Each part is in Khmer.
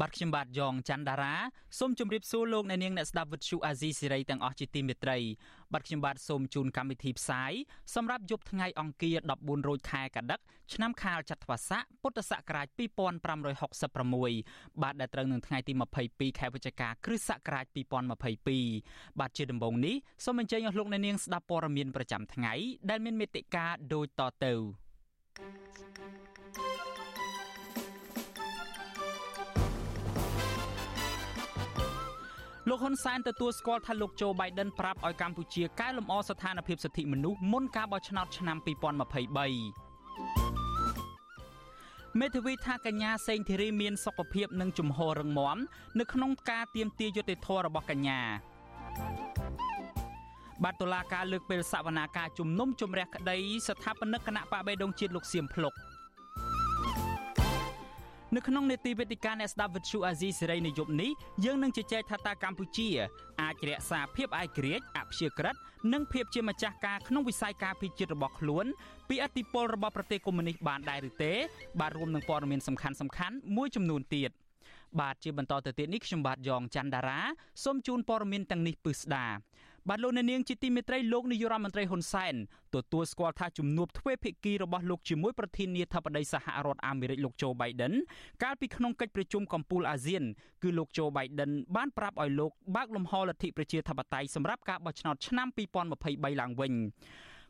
បាទខ្ញុំបាទយ៉ងច័ន្ទដារាសូមជម្រាបសួរលោកអ្នកនាងអ្នកស្ដាប់វិទ្យុអាស៊ីសេរីទាំងអស់ជាទីមេត្រីបាទខ្ញុំបាទសូមជូនកម្មវិធីផ្សាយសម្រាប់យប់ថ្ងៃអង្គារ14រោចខែកដិកឆ្នាំខាលចត្វាស័កពុទ្ធសករាជ2566បាទដែលត្រូវនឹងថ្ងៃទី22ខែវិច្ឆិកាគ្រិស្តសករាជ2022បាទជាដំបូងនេះសូមអញ្ជើញអស់លោកអ្នកនាងស្ដាប់ព័ត៌មានប្រចាំថ្ងៃដែលមានមេត្តាដូចតទៅ thank you លោកហ៊ុនសែនទទួលស្គាល់ថាលោកโจ Biden ប្រាប់ឲ្យកម្ពុជាកែលម្អស្ថានភាពសិទ្ធិមនុស្សមុនការបោះឆ្នោតឆ្នាំ2023មេធាវីថាកញ្ញាសេងធីរីមានសុខភាពនិងជំហររឹងមាំនៅក្នុងការទៀមទាយុត្តិធម៌របស់កញ្ញាបាទតុលាការលើកពេលសវនាការជំនុំជម្រះក្តីស្ថាបនិកគណៈបកបេដងជាតិលោកសៀមភ្លុក នៅក្នុងនេតិវេទិកាអ្នកស្ដាប់វិទ្យុអាស៊ីសេរីនៅយប់នេះយើងនឹងជជែកថាតើកម្ពុជាអាចរក្សាភាពឯករាជ្យអព្យាក្រឹតនិងភាពជាម្ចាស់ការក្នុងវិស័យការពារជាតិរបស់ខ្លួនពីអធិបុលរបស់ប្រទេសកុម្មុយនីសបានដែរឬទេបាទរួមនឹងព័ត៌មានសំខាន់ៗមួយចំនួនទៀតបាទជាបន្តទៅទៀតនេះខ្ញុំបាទយ៉ងច័ន្ទដារាសូមជូនព័ត៌មានទាំងនេះពឹស្ដា បាទលោកអ្នកនាងជាទីមេត្រីលោកនាយរដ្ឋមន្ត្រីហ៊ុនសែនទទួលស្គាល់ថាជំនួបទ្វេភាគីរបស់លោកជាមួយប្រធានាធិបតីសហរដ្ឋអាមេរិកលោកโจ Biden កាលពីក្នុងកិច្ចប្រជុំកំពូលអាស៊ានគឺលោកโจ Biden បានប្រាប់ឲ្យលោកបើកលំហលទ្ធិប្រជាធិបតេយ្យសម្រាប់ការបោះឆ្នោតឆ្នាំ2023ឡើងវិញ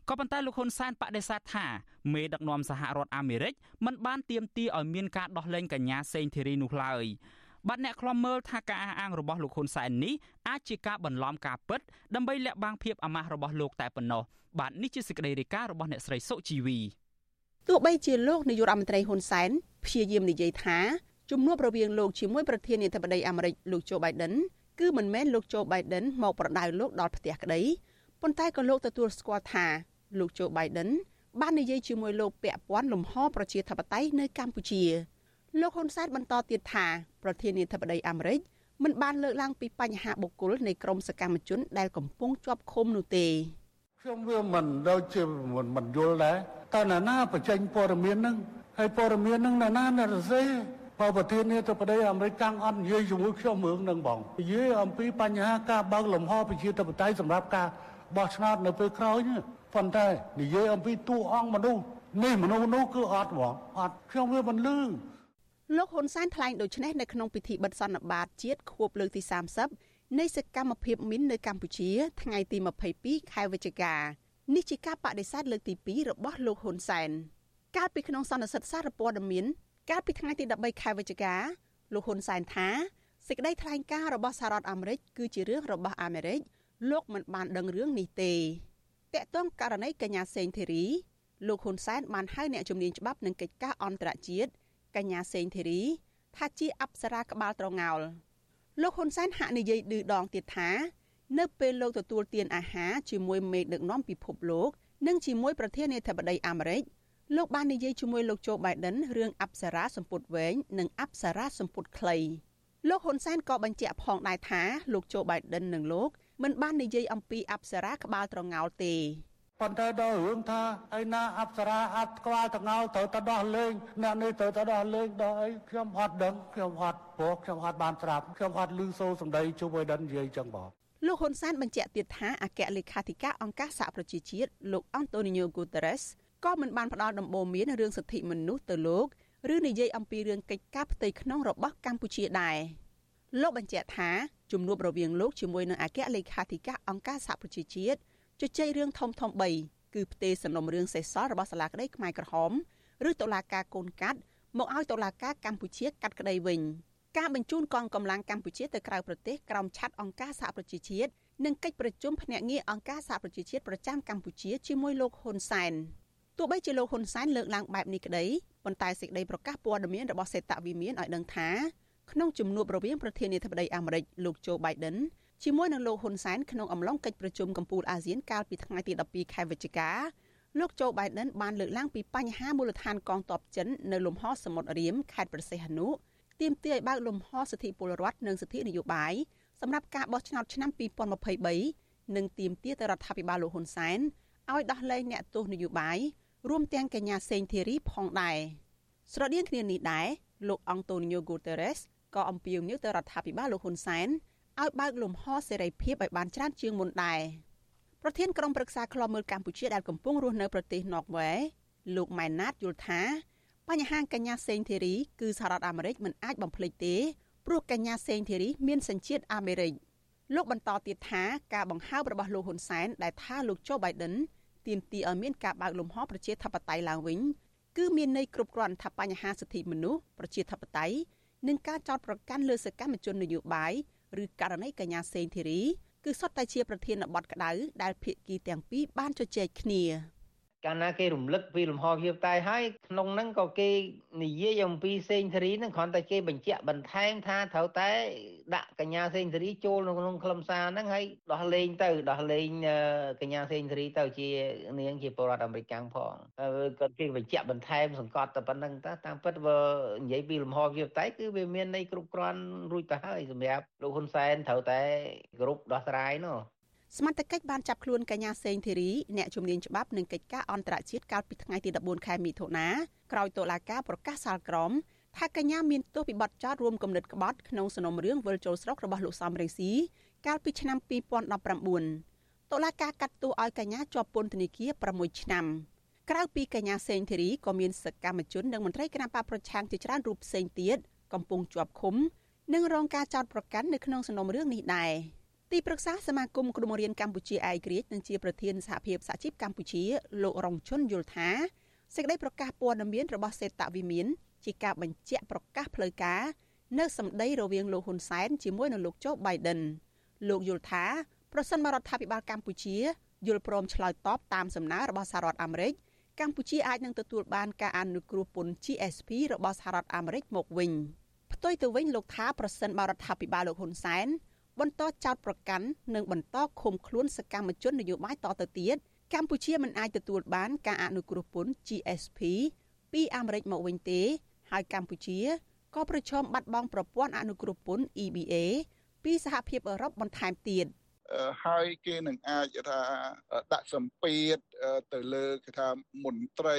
ក៏ប៉ុន្តែលោកហ៊ុនសែនបដិសេធថាមេដឹកនាំសហរដ្ឋអាមេរិកមិនបានទាមទារឲ្យមានការដោះលែងកញ្ញាសេងធីរីនោះឡើយ។ បាទអ្នកខ្លំមើលថាការអះអាងរបស់លោកហ៊ុនសែននេះអាចជាការបន្លំការពិតដើម្បីលាក់បាំងភាពអាម៉ាស់របស់លោកតែប៉ុណ្ណោះបាទនេះជាសេចក្តីរាយការណ៍របស់អ្នកស្រីសុជីវីទោះបីជាលោកនាយករដ្ឋមន្ត្រីហ៊ុនសែនព្យាយាមនិយាយថាជំនួបរវាងលោកជាមួយប្រធានាធិបតីអាមេរិកលោកโจ Biden គឺមិនមែនលោកโจ Biden មកប្រដៅលោកដល់ផ្ទះក្តីប៉ុន្តែក៏លោកទទួលស្គាល់ថាលោកโจ Biden បាននិយាយជាមួយលោកពាក់ព័ន្ធលំហប្រជាធិបតេយ្យនៅកម្ពុជា លោកហ៊ុនសែនបន្តទៀតថាប្រធានាធិបតីអាមេរិកមិនបានលើកឡើងពីបញ្ហាបុគ្គលនៃក្រមសកម្មជន ដែលកំពុងជាប់ឃុំនោះទេខ្ញុំវាមិនដូចជាមិនមិនយល់ដែរតើណាណាបញ្ចេញព័ត៌មានហ្នឹងហើយព័ត៌មានហ្នឹងណាណាអ្នករសេបើប្រធានាធិបតីអាមេរិកកាំងអត់និយាយជាមួយខ្ញុំរឿងហ្នឹងបងនិយាយអំពីបញ្ហាការបើកលំហប្រជាធិបតេយ្យសម្រាប់ការបោះឆ្នោតនៅពេលក្រោយនេះប៉ុន្តែនិយាយអំពីតួអង្គមនុស្សនេះមនុស្សនោះគឺអត់ហ្មងអត់ខ្ញុំវាមិនលឺ លោកហ៊ុនសែនថ្លែងដូចនេះនៅក្នុងពិធីបិទសន្និបាតជាតិខួបលើកទី30នៃសកម្មភាពមីននៅកម្ពុជា ថ្ងៃទី22ខែវិច្ឆិកានេះជាការបដិសេធលើកទី2របស់លោកហ៊ុនសែនកាលពីក្នុងសន្និសីទសារព័ត៌មានកាលពីថ្ងៃទី13ខែវិច្ឆិកាលោកហ៊ុនសែនថាសេចក្តីថ្លែងការណ៍របស់សហរដ្ឋអាមេរិកគឺជារឿងរបស់អាមេរិកលោកមិនបានដឹងរឿងនេះទេតកតងករណីកញ្ញាសេងធីរីលោកហ៊ុនសែនបានហៅអ្នកជំនាញច្បាប់នឹងកិច្ចការអន្តរជាតិ កញ្ញាសេងធីរីថាជាអប្សរាក្បាលត្រងោលលោកហ៊ុនសែនហាក់និយាយឌឺដងទៀតថា នៅពេលលោកទទួលទានអាហារជាមួយមេដឹកនាំពិភពលោក និងជាមួយប្រធានាធិបតីអាមេរិកលោកបាននិយាយជាមួយលោកโจ Biden រឿងអប្សរាសម្ពុតវែងនិងអប្សរាសម្ពុតខ្លីលោកហ៊ុនសែនក៏បញ្ជាក់ផងដែរថាលោកโจ Biden និងលោកមិនបាននិយាយអំពីអប្សរាក្បាលត្រងោលទេ ប៉ុន្តែដល់រឿងថាឯណាអប្សរាអត់ក្បាលតងោត្រូវទៅដោះលែងអ្នកនេះត្រូវទៅដោះលែងដល់អីខ្ញុំអត់ដឹងខ្ញុំអត់ព្រោះខ្ញុំអត់បានស្រាប់ខ្ញុំអត់ឮសូរសម្ដីជួបអីដិននិយាយចឹងបងលោកហ៊ុនសែនបញ្ជាក់ទៀតថាអគ្គលេខាធិការអង្គការសហប្រជាជាតិលោកអង់តូនីញ៉ូហ្គូតេរ៉េសក៏មិនបានផ្ដល់ដំបូន្មានរឿងសិទ្ធិមនុស្សទៅលោកឬនិយាយអំពីរឿងកិច្ចការផ្ទៃក្នុងរបស់កម្ពុជាដែរលោកបញ្ជាក់ថាជំនួបរវាងលោកជាមួយនឹងអគ្គលេខាធិការអង្គការសហប្រជាជាតិ ជជែករឿងធំធំ3គឺផ្ទេរសំណុំរឿងសេសសល់របស់សាលាក្តីខ្មែរក្រហមឬតុលាការកូនកាត់មកឲ្យតុលាការកម្ពុជាកាត់ក្តីវិញការបញ្ជូនកងកម្លាំងកម្ពុជាទៅក្រៅប្រទេសក្រោមឆ័ត្រអង្គការសហប្រជាជាតិនិងកិច្ចប្រជុំភ្នាក់ងារអង្គការសហប្រជាជាតិប្រចាំកម្ពុជាជាមួយលោកហ៊ុនសែនទោះបីជាលោកហ៊ុនសែនលើកឡើងបែបនេះក្តីប៉ុន្តែសេចក្តីប្រកាសព័ត៌មានរបស់សេតវិមានឲ្យដឹងថាក្នុងជំនួបរវាងប្រធានាធិបតីអាមេរិកលោកโจ Biden ជាមួយនឹងលោកហ៊ុនសែនក្នុងអំឡុងកិច្ចប្រជុំកំពូលអាស៊ានកាលពីថ្ងៃទី12ខែវិច្ឆិកាលោកโจ Biden បានលើកឡើងពីបញ្ហាមូលដ្ឋានកងទ័ពចិននៅលំហសមុទ្ររៀមខេត្តប្រសេះហនុទាមទារឲ្យបើកលំហសិទ្ធិពលរដ្ឋនិងសិទ្ធិនយោបាយសម្រាប់ការបោះឆ្នោតឆ្នាំ2023និងទាមទារទៅរដ្ឋាភិបាលលោកហ៊ុនសែនឲ្យដោះលែងអ្នកទោសនយោបាយរួមទាំងកញ្ញាសេងធីរីផងដែរស្រដៀងគ្នានេះដែរលោកអង់តូនីញ៉ូហ្គូតេរ៉េសក៏អំពាវនាវទៅរដ្ឋាភិបាលលោកហ៊ុនសែន ឲ្យបើកលំហសេរីភាពឲ្យបានច្រើនជាងមុនដែរប្រធានក្រុមប្រឹក្សាឃ្លាំមើលកម្ពុជាដែលកំពុងរស់នៅប្រទេសណ័រវេលោកម៉ែនណាតយល់ថាបញ្ហាកញ្ញាសេងធីរីគឺសហរដ្ឋអាមេរិកមិនអាចបំភ្លេចទេព្រោះកញ្ញាសេងធីរីមានសញ្ជាតិអាមេរិកលោកបន្តទៀតថាការបង្ហើបរបស់លោកហ៊ុនសែនដែលថាលោកโจ Biden ទាមទារឲ្យមានការបើកលំហប្រជាធិបតេយ្យឡើងវិញគឺមានន័យគ្រប់គ្រាន់ថាបញ្ហាសិទ្ធិមនុស្សប្រជាធិបតេយ្យនិងការចោទប្រកាន់លើសកម្មជននយោបាយ ឬករណីកញ្ញាសេងធីរីគឺសុទ្ធតែជាប្រធានបទក្តៅដែលភាគីទាំងពីរបានជជែកគ្នា កាលណាគេរំលឹកពីលំហភាពតែហើយក្នុងហ្នឹងក៏គេនិយាយអំពីសេងធារីហ្នឹងគ្រាន់តែគេបញ្ជាក់បន្ថែមថាត្រូវតែដាក់កញ្ញាសេងធារីចូលនៅក្នុងខ្លឹមសារហ្នឹងហើយដោះលែងទៅដោះលែងកញ្ញាសេងធារីទៅជានាងជាពលរដ្ឋអាមេរិកកាំងផងគាត់គេបញ្ជាក់បន្ថែមសង្កត់តែប៉ុណ្្នឹងតាតាមពិតបើនិយាយពីលំហភាពតែគឺវាមានន័យគ្រប់គ្រាន់រួចទៅហើយសម្រាប់លោកហ៊ុនសែនត្រូវតែគ្រប់ដោះស្រាយនោះ សមត្ថកិច្ចបានចាប់ខ្លួនកញ្ញាសេងធីរីអ្នកជំនាញច្បាប់និងកិច្ចការអន្តរជាតិកាលពីថ្ងៃទី14ខែមិថុនាក្រោយតុលាការប្រកាសសាលក្រមថាកញ្ញាមានទោសពីបទចោទរួមគំនិតក្បត់ក្នុងសំណុំរឿងវិលចូលស្រុករបស់លោកសំរងស៊ីកាលពីឆ្នាំ2019តុលាការកាត់ទោសឲ្យកញ្ញាជាប់ពន្ធនាគារ6ឆ្នាំក្រៅពីកញ្ញាសេងធីរីក៏មានសកម្មជននិងមន្ត្រីគណៈបកប្រឆាំងជាច្រើនរូបផ្សេងទៀតកំពុងជាប់ឃុំនិងរងការចោទប្រកាន់នៅក្នុងសំណុំរឿងនេះដែរ ទីប្រឹក្សាសមាគមគ្រូបង្រៀនកម្ពុជាឯករាជ្យនិងជាប្រធានសហភាពសហជីពកម្ពុជាលោករងជុនយល់ថាសេចក្តីប្រកាសព័ត៌មានរបស់សេតវិមានជាការបញ្ជាក់ប្រកាសផ្លូវការនៅសម្ដីរវាងលោកហ៊ុនសែនជាមួយនឹងលោកโจ Biden លោកយល់ថាប្រសិនបរដ្ឋាភិបាលកម្ពុជាយល់ព្រមឆ្លើយតបតាមសំណើរបស់សហរដ្ឋអាមេរិកកម្ពុជាអាចនឹងទទួលបានការអនុគ្រោះពន្ធ GSP របស់សហរដ្ឋអាមេរិកមកវិញផ្ទុយទៅវិញលោកថាប្រសិនបរដ្ឋាភិបាលលោកហ៊ុនសែន បន្តចោទប្រកាន់និងបន្តឃុំខ្លួនសកម្មជននយោបាយតទៅទៀតកម្ពុជាមិនអាចទទួលបានការអនុគ្រោះពន្ធ GSP ពីអាមេរិកមកវិញទេ ហើយកម្ពុជាក៏ប្រឈមបាត់បង់ប្រព័ន្ធអនុគ្រោះពន្ធ EBA ពីសហភាពអឺរ៉ុបបន្ថែមទៀត។ ហើយគេនឹងអាចថាដាក់សម្ពាធទៅលើគេថាមន្ត្រី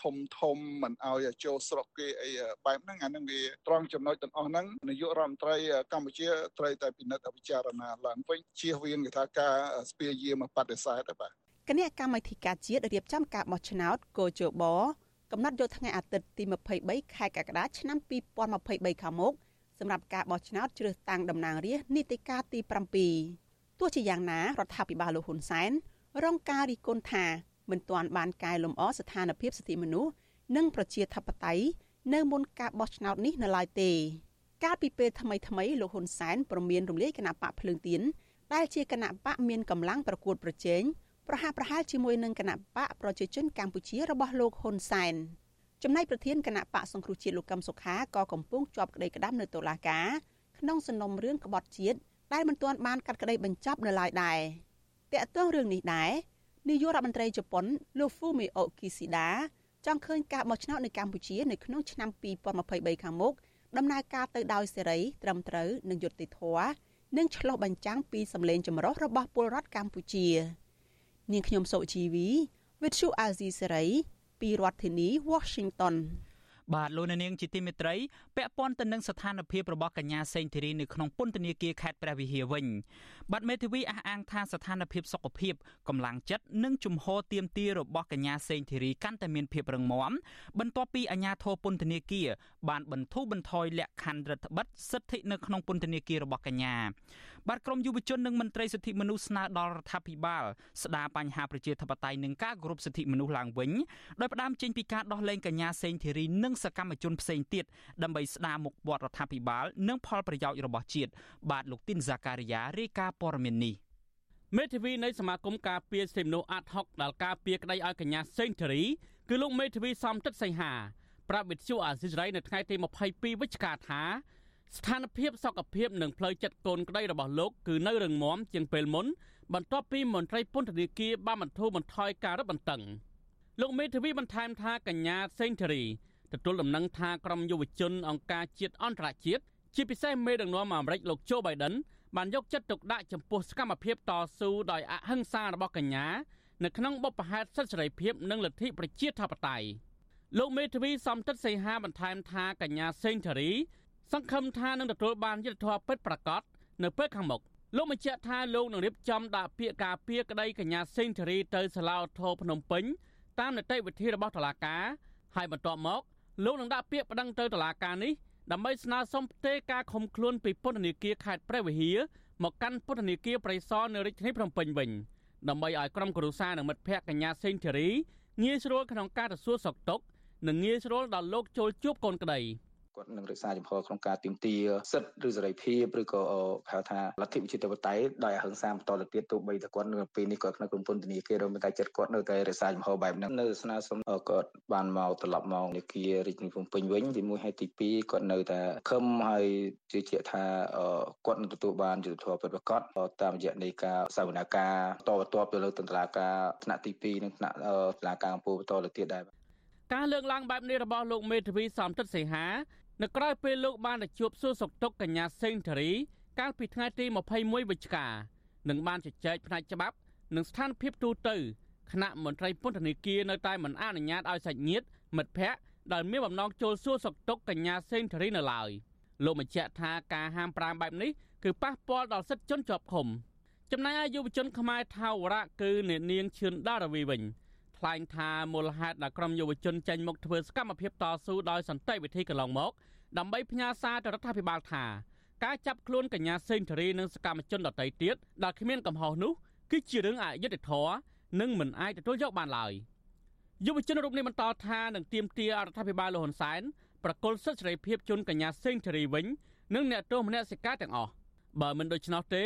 ធំធំមិនឲ្យចូលស្រុកគេអីបែបហ្នឹងអាហ្នឹងវាត្រង់ចំណុចទាំងអស់ហ្នឹងនាយករដ្ឋមន្ត្រីកម្ពុជាត្រូវតែពិនិត្យពិចារណាឡើងវិញជៀសវាងគេថាការស្ពាយយាមបដិសេធបាទគណៈកម្មាធិការជាតិរៀបចំការបោះឆ្នោតកោជបកំណត់យកថ្ងៃអាទិត្យទី23ខែកក្កដាឆ្នាំ2023ខាងមុខសម្រាប់ការបោះឆ្នោតជ្រើសតាំងតំណាងរាស្ត្រនីតិកាលទី7 ទោះជាយ៉ាងណារដ្ឋាភិបាលលោកហ៊ុនសែនរងការរិះគន់ថាមិនទាន់បានកែលម្អស្ថានភាពសិទ្ធិមនុស្សនិងប្រជាធិបតេយ្យនៅមុនការបោះឆ្នោតនេះនៅឡើយទេកាលពីពេលថ្មីថ្មីលោកហ៊ុនសែនប្រមានរំលាយគណៈបកភ្លើងទៀនដែលជាគណៈបកមានកម្លាំងប្រកួតប្រជែងប្រហាក់ប្រហែលជាមួយនឹងគណៈបកប្រជាជនកម្ពុជារបស់លោកហ៊ុនសែនចំណែកប្រធានគណៈបកសង្គ្រោះជាតិលោកកឹមសុខាក៏កំពុងជាប់ក្តីក្តាំនៅតុលាការក្នុងសំណុំរឿងក្បត់ជាតិ ដែលមិនទាន់បានកាត់ក្តីបញ្ចប់នៅឡើយដែរតាក់ទងរឿងនេះដែរនាយករដ្ឋមន្ត្រីជប៉ុនលោក Fumio Kishida ចង់ឃើញការបោះឆ្នោតនៅកម្ពុជានៅក្នុងឆ្នាំ2023ខាងមុខដំណើរការទៅដោយសេរីត្រឹមត្រូវនិងយុត្តិធម៌និងឆ្លុះបញ្ចាំងពីសម្លេងចម្រុះរបស់ពលរដ្ឋកម្ពុជានាងខ្ញុំសុជីវី Vithu Azizi Serai ពីរដ្ឋធានី Washington បាទលោកនាងជាទីមេត្រីពាក់ព័ន្ធទៅនឹងស្ថានភាពរបស់កញ្ញាសេងធីរីនៅក្នុងពន្ធនាគារខេត្តព្រះវិហារវិញបាទមេធាវីអះអាងថាស្ថានភាពសុខភាពកម្លាំងចិត្តនិងជំហរទៀមទារបស់កញ្ញាសេងធីរីកាន់តែមានភាពរឹងមាំបន្ទាប់ពីអាជ្ញាធរពន្ធនាគារបានបន្ធូរបន្ថយលក្ខខណ្ឌរដ្ឋបិទសិទ្ធិនៅក្នុងពន្ធនាគាររបស់កញ្ញា បាទក្រមយុវជននិងមន្ត្រីសិទ្ធិមនុស្សស្នើដល់រដ្ឋាភិបាលស្ដារបញ្ហាប្រជាធិបតេយ្យនិងការគោរពសិទ្ធិមនុស្សឡើងវិញដោយផ្ដើមចេញពីការដោះលែងកញ្ញាសេងធីរីនិងសកម្មជនផ្សេងទៀតដើម្បីស្ដារមុខមាត់រដ្ឋាភិបាល និងផលប្រយោជន៍របស់ជាតិបាទលោកទីនហ្សាការីយ៉ារាយការណ៍ព័ត៌មាននេះមេធាវីនៃសមាគមការពារសិទ្ធិមនុស្សអាត់ហុកដែលការពារក្តីឲ្យកញ្ញាសេងធីរីគឺលោកមេធាវីសំទឹកសីហាប្រាប់វិទ្យុអាស៊ីសេរីនៅថ្ងៃទី22វិច្ឆិកាថា ស្ថានភាពសុខភាពនិងផ្លូវចិត្តកូនក្តីរបស់លោកគឺនៅរឹងមាំជាងពេលមុនបន្ទាប់ពីមន្ត្រីពន្ធនាគារបានបន្ធូរបន្ថយការរឹតបន្តឹងលោកមេធាវីបន្ថែមថាកញ្ញាសេងធារីទទួលដំណឹងថាក្រុមយុវជនអង្គការជាតិអន្តរជាតិជាពិសេសមេដឹកនាំអាមេរិកលោកโจ Biden បានយកចិត្តទុកដាក់ចំពោះសកម្មភាពតស៊ូដោយអហិង្សារបស់កញ្ញានៅក្នុងបបផែនសិទ្ធិសេរីភាពនិងលទ្ធិប្រជាធិបតេយ្យលោកមេធាវីសំតិតសីហាបន្ថែមថាកញ្ញាសេងធារី សង្ឃឹមថានឹងទទួលបានយុត្តិធម៌ពិតប្រាកដនៅពេលខាងមុខលោកបញ្ជាក់ថាលោកនឹងរៀបចំដាក់ពាក្យការពារក្តីកញ្ញាសេងធារីទៅសាលាឧទ្ធរភ្នំពេញតាមនីតិវិធីរបស់តុលាការហើយបន្ទាប់មកលោកនឹងដាក់ពាក្យប្តឹងទៅតុលាការនេះដើម្បីស្នើសុំផ្ទេរការឃុំខ្លួនពីពន្ធនាគារខេត្តព្រះវិហារមកកាន់ពន្ធនាគារព្រៃសរនៅរាជធានីភ្នំពេញវិញដើម្បីឲ្យក្រុមគ្រួសារនិងមិត្តភ័ក្តិកញ្ញាសេងធារីងាយស្រួលក្នុងការទៅសួរសុខទុក្ខនិងងាយស្រួលដល់លោកចូលជួបកូនក្តី។ គាត់នឹងរក្សាចំហក្នុងការទាមទារសិទ្ធិឬសេរីភាពឬក៏ហៅថាលទ្ធិប្រជាធិបតេយ្យដោយអហិង្សាបន្តទៅទៀតទោះបីតែគាត់នៅពេលនេះគាត់ក្នុងក្រុមពន្ធនាគារឬតែចិត្តគាត់នៅតែរក្សាចំហបែបហ្នឹងនៅស្នើសុំគាត់បានមកត្រឡប់មកនាគាររាជធានីភ្នំពេញវិញទី1ហើយទី2គាត់នៅតែខឹមហើយជឿជាក់ថាគាត់នឹងទទួលបានយុត្តិធម៌ពិតប្រាកដតាមរយៈនៃការសវនាការតបតបទៅលើតន្ត្រាការថ្នាក់ទី2និងថ្នាក់តន្ត្រាការអំពើបន្តទៅទៀតដែរការលើកឡើងបែបនេះរបស់លោកមេធាវីសំទិតសីហា នៅក្រៅពេលលោកបានទៅជួបសួរសុខទុក្ខកញ្ញាសេងធារី កាលពីថ្ងៃទី21វិច្ឆិកានិងបានជជែកផ្នែកច្បាប់និងស្ថានភាពទូទៅគណៈមន្ត្រីពន្ធនាគារនៅតែមិនអនុញ្ញាតឲ្យសាច់ញាតិមិត្តភ័ក្តិដែលមានបំណងចូលសួរសុខទុក្ខកញ្ញាសេងធារីនៅឡើយលោកបញ្ជាក់ថាការហាមប្រាមបែបនេះគឺប៉ះពាល់ដល់សិទ្ធិជនជាប់ឃុំចំណែកឯយុវជនខ្មែរថាវរៈគឺអ្នកនាងឈឿនដារវីវិញ ថ្លែងថាមូលហេតុដែលក្រុមយុវជនចេញមកធ្វើសកម្មភាពតស៊ូដោយសន្តិវិធីកន្លងមកដើម្បីផ្ញើសារទៅរដ្ឋាភិបាលថាការចាប់ខ្លួនកញ្ញាសេងធារីនិងសកម្មជនដទៃទៀតដែលគ្មានកំហុសនោះគឺជារឿងអយុត្តិធម៌និងមិនអាចទទួលយកបានឡើយយុវជនរូបនេះបន្តថានឹងទាមទាររដ្ឋាភិបាលលហ៊ុនសែនប្រកុលសិទ្ធិសេរីភាពជូនកញ្ញាសេងធារីវិញនិងអ្នកទោសមនសិការទាំងអស់បើមិនដូច្នោះទេ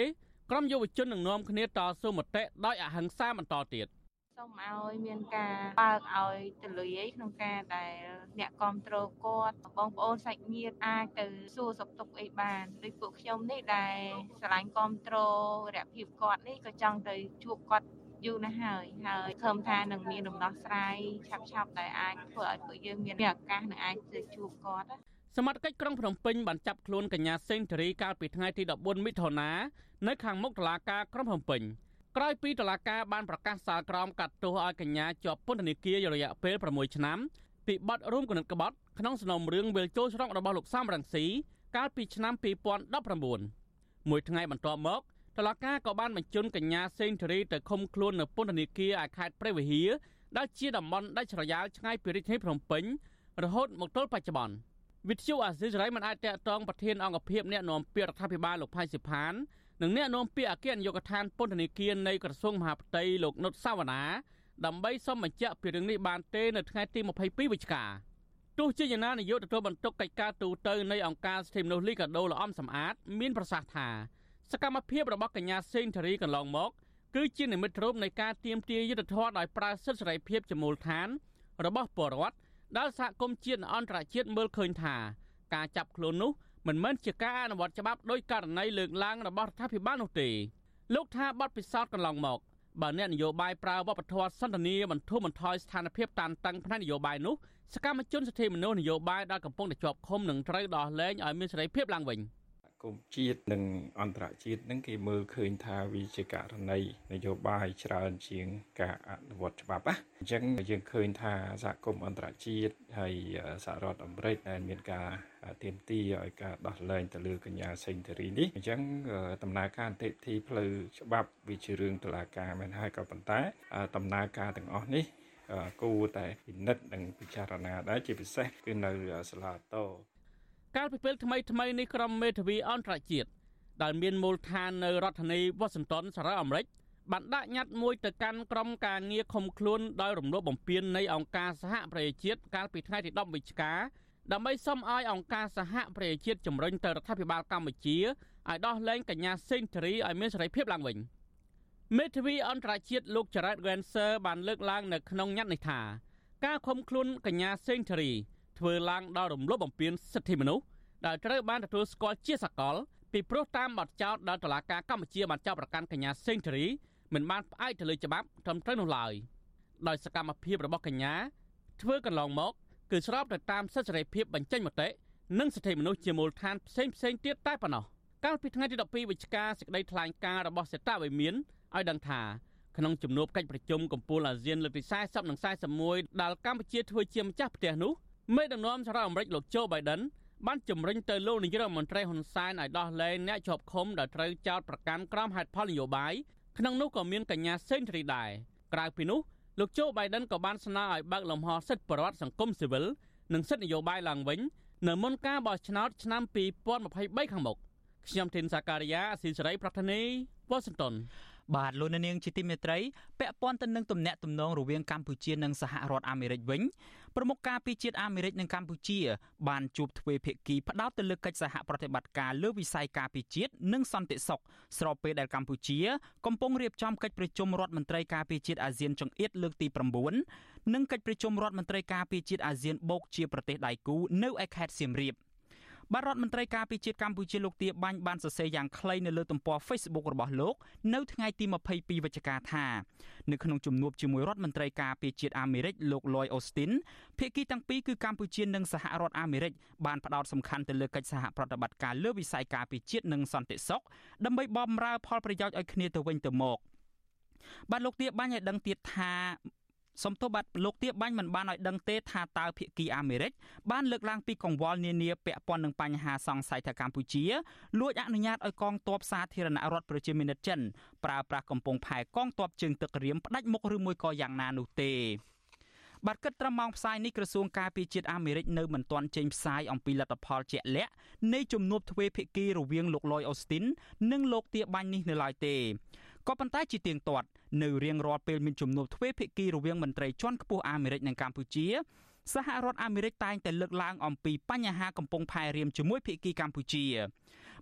ក្រុមយុវជននឹងនាំគ្នាតស៊ូមតិដោយអហិង្សាបន្តទៀត។ សូមឲ្យមានការបើកឲ្យទលាយក្នុងការដែលអ្នកគ្រប់គ្រងគាត់បងប្អូនសាច់ញាតិអាចទៅសួរសុខទុក្ខអីបានដូចពួកខ្ញុំនេះដែលស្រឡាញ់គ្រប់គ្រងរយៈភាពគាត់នេះក៏ចង់ទៅជួបគាត់យូរណាស់ហើយហើយខំថានឹងមានដំណោះស្រាយឆាប់ឆាប់ដែលអាចធ្វើឲ្យពួកយើងមានឱកាសនឹងអាចទៅជួបគាត់សមត្ថកិច្ចក្រុងភ្នំពេញបានចាប់ខ្លួនកញ្ញាសេងធារីកាលពីថ្ងៃទី14មិថុនានៅខាងមុខតុលាការក្រុងភ្នំពេញ ក្រោយពីតុលាការបានប្រកាសសាលក្រមកាត់ទោសឲ្យកញ្ញាជាប់ពន្ធនាគាររយៈពេល6ឆ្នាំពីបទរួមគំនិតក្បត់ក្នុងសំណុំរឿងវិលចូលស្រុករបស់លោកសំរងស៊ីកាលពីឆ្នាំ2019មួយថ្ងៃបន្ទាប់មកតុលាការក៏បានបញ្ជូនកញ្ញាសេងធារីទៅឃុំខ្លួននៅពន្ធនាគារឯខេត្តព្រះវិហារដែលជាតំបន់ដាច់ស្រយាលឆ្ងាយពីរាជធានីភ្នំពេញរហូតមកទល់បច្ចុប្បន្នវិទ្យុអាស៊ីសេរីមិនអាចតកតងប្រធានអង្គភិបអ្នកណែនាំពាក្យរដ្ឋាភិបាលលោកផៃសិផាន និងអ្នកនាំពាក្យអគ្គនាយកដ្ឋានពន្ធនាគារនៃក្រសួងមហាផ្ទៃលោកនុតសាវណ្ណាដើម្បីសុំបញ្ជាក់ពីរឿងនេះបានទេនៅថ្ងៃទី22វិច្ឆិកាទោះជាយ៉ាងណានាយកទទួលបន្ទុកកិច្ចការទូតទៅនៃអង្គការសិទ្ធិមនុស្សលីកាដូលអំសំអាត មានប្រសាសន៍ថាសកម្មភាពរបស់កញ្ញាសេងធារីកន្លងមកគឺជានិមិត្តរូបនៃការទៀមទាយុទ្ធធរដោយប្រើសិទ្ធិសេរីភាពជាមូលដ្ឋាន របស់ពលរដ្ឋដែលសហគមន៍ជាតិអន្តរជាតិមើលឃើញថាការចាប់ខ្លួននោះ មិនមែនជាការអនុវត្តច្បាប់ដោយករណីលើកឡើងរបស់រដ្ឋាភិបាលនោះទេលោកថាបទពិសោធន៍កន្លងមកបើអ្នកនយោបាយប្រើវប្បធម៌សន្តានាបន្ធូរបន្ថយស្ថានភាពតានតឹងផ្នែកនយោបាយនោះសកម្មជនសិទ្ធិមនុស្សនយោបាយដែលកំពុងតែជាប់ឃុំនឹងត្រូវដោះលែងឲ្យមានសេរីភាពឡើងវិញ។ គមជាតិនិងអន្តរជាតិនឹងគេមើលឃើញថាវាជាករណីនយោបាយច្រើនជាងការអនុវត្តច្បាប់ណាអញ្ចឹងយើងឃើញថាសហគមន៍អន្តរជាតិហើយសហរដ្ឋអាមេរិកដែលមានការទៀមទីឲ្យការដោះលែងទៅលើកញ្ញាសេងធារីនេះអញ្ចឹងដំណើរការអន្តរជាតិផ្លូវច្បាប់វាជារឿងតុលាការមែនហើយក៏ប៉ុន្តែដំណើរការទាំងអស់នេះគួរតែពិនិត្យនិងពិចារណាដែរជាពិសេសគឺនៅសាលាតោ កាលពីពេលថ្មីថ្មីនេះក្រុមមេធាវីអន្តរជាតិដែលមានមូលដ្ឋាននៅរដ្ឋធានី Washington សហរដ្ឋអាមេរិកបានដាក់ញត្តិមួយទៅកាន់ក្រុមការងារឃុំខ្លួនដោយរំលោភបំពាននៃអង្គការសហប្រជាជាតិកាលពីថ្ងៃទី10វិច្ឆិកាដើម្បីសុំឲ្យអង្គការសហប្រជាជាតិជំរុញទៅរដ្ឋាភិបាលកម្ពុជាឲ្យដោះលែងកញ្ញាសេងធារីឲ្យមានសេរីភាពឡើងវិញមេធាវីអន្តរជាតិលោក Jared Genser បានលើកឡើងនៅក្នុងញត្តិនេះថាការឃុំខ្លួនកញ្ញាសេងធារី ធ្វើឡើងដោយរំលោភបំពានសិទ្ធិមនុស្សដែលត្រូវបានទទួលស្គាល់ជាសកលពីព្រោះតាមបទចោទដែលតុលាការកម្ពុជាបានចាប់ប្រកាន់កញ្ញាសេងធារីមិនបានផ្អែកទៅលើច្បាប់ត្រឹមត្រូវនោះឡើយដោយសកម្មភាពរបស់កញ្ញាធ្វើកន្លងមកគឺស្របទៅតាមសិទ្ធិសេរីភាពបញ្ចេញមតិនិងសិទ្ធិមនុស្សជាមូលដ្ឋានផ្សេងផ្សេងទៀតតែប៉ុណ្ណោះកាលពីថ្ងៃទី12វិច្ឆិកាសេចក្តីថ្លែងការណ៍របស់សេតាវិមានឲ្យដឹងថាក្នុងជំនួបកិច្ចប្រជុំកំពូលអាស៊ានលើកទី40និង41ដែលកម្ពុជាធ្វើជាម្ចាស់ផ្ទះនោះ មេដឹកនាំសហរដ្ឋអាមេរិកលោកโจ Biden បានជំរុញទៅលោកនាយរដ្ឋមន្ត្រីហ៊ុនសែនឲ្យដោះលែងអ្នកជាប់ឃុំដែលត្រូវចោទប្រកាន់ក្រមហេតុផលនយោបាយក្នុងនោះក៏មានកញ្ញាសេងធារីដែរក្រៅពីនោះលោកโจ Biden ក៏បានស្នើឲ្យបើកលំហសិទ្ធិបរិវត្តសង្គមស៊ីវិលនិងសិទ្ធិនយោបាយឡើងវិញនៅមុនការបោះឆ្នោតឆ្នាំ2023ខាងមុខខ្ញុំធីនសាការីយ៉ាអស៊ីសេរីប្រធានីវ៉ាស៊ីនតោន បាទលោកនាងជាទីមេត្រីពាក់ព័ន្ធទៅនឹងទំនាក់ទំនងរវាងកម្ពុជានិងសហរដ្ឋអាមេរិកវិញប្រមុខការពីជាតិអាមេរិកនិងកម្ពុជា បានជួបទ្វេភាគីផ្ដោតទៅលើកិច្ចសហប្រតិបត្តិការលើវិស័យការពីជាតិនិងសន្តិសុខស្របពេលដែលកម្ពុជា កំពុងរៀបចំកិច្ចប្រជុំរដ្ឋមន្ត្រីការពីជាតិអាស៊ានចង្អៀតលើកទី9និងកិច្ចប្រជុំរដ្ឋមន្ត្រីការពីជាតិអាស៊ានបូកជាប្រទេសដៃគូនៅឯខេត្តសៀមរាប។ បាទរដ្ឋមន្ត្រីការពារជាតិកម្ពុជាលោកទាបាញ់បានសរសេរយ៉ាងខ្លីនៅលើទំព័រ Facebook របស់លោកនៅថ្ងៃទី22វិច្ឆិកាថានៅក្នុងជំនួបជាមួយរដ្ឋមន្ត្រីការពារជាតិអាមេរិកលោក Lloyd Austin ភាគីទាំងពីរគឺកម្ពុជានិងសហរដ្ឋអាមេរិកបានផ្ដោតសំខាន់ទៅលើកិច្ចសហប្រតិបត្តិការលើវិស័យការពារជាតិនិងសន្តិសុខដើម្បីបម្រើផលប្រយោជន៍ឲ្យគ្នាទៅវិញទៅមកបាទលោកទាបាញ់ឲ្យដឹងទៀតថា សំទោសបាទលោកទៀបបាញ់មិនបានឲ្យដឹងទេថាតើភាគីអាមេរិកបានលើកឡើងពីកង្វល់នានាពាក់ព័ន្ធនឹងបញ្ហាសង្ស័យថាកម្ពុជាលួចអនុញ្ញាតឲ្យកងទ័ពសាធារណរដ្ឋប្រជាមានិតចិនប្រើប្រាស់កំពង់ផែកងទ័ពជើងទឹករៀមផ្ដាច់មុខឬមួយក៏យ៉ាងណានោះទេបាទគិតត្រឹមម៉ោងផ្សាយនេះក្រសួងការពារជាតិអាមេរិកនៅមិនទាន់ចេញផ្សាយអំពីលទ្ធផលជាក់លាក់នៃជំនួបទ្វេភាគីរវាងលោកលយអូស្ទីននិងលោកទាបាញ់នេះនៅឡើយទេ ក៏ប៉ុន្តែជាទៀងទាត់នៅរៀងរាល់ពេលមានជំនួបទ្វេភាគីរវាងមន្ត្រីជាន់ខ្ពស់អាមេរិកនិងកម្ពុជាសហរដ្ឋអាមេរិកតែងតែលើកឡើងអំពីបញ្ហាកំពុងផែរៀមជាមួយភាគីកម្ពុជា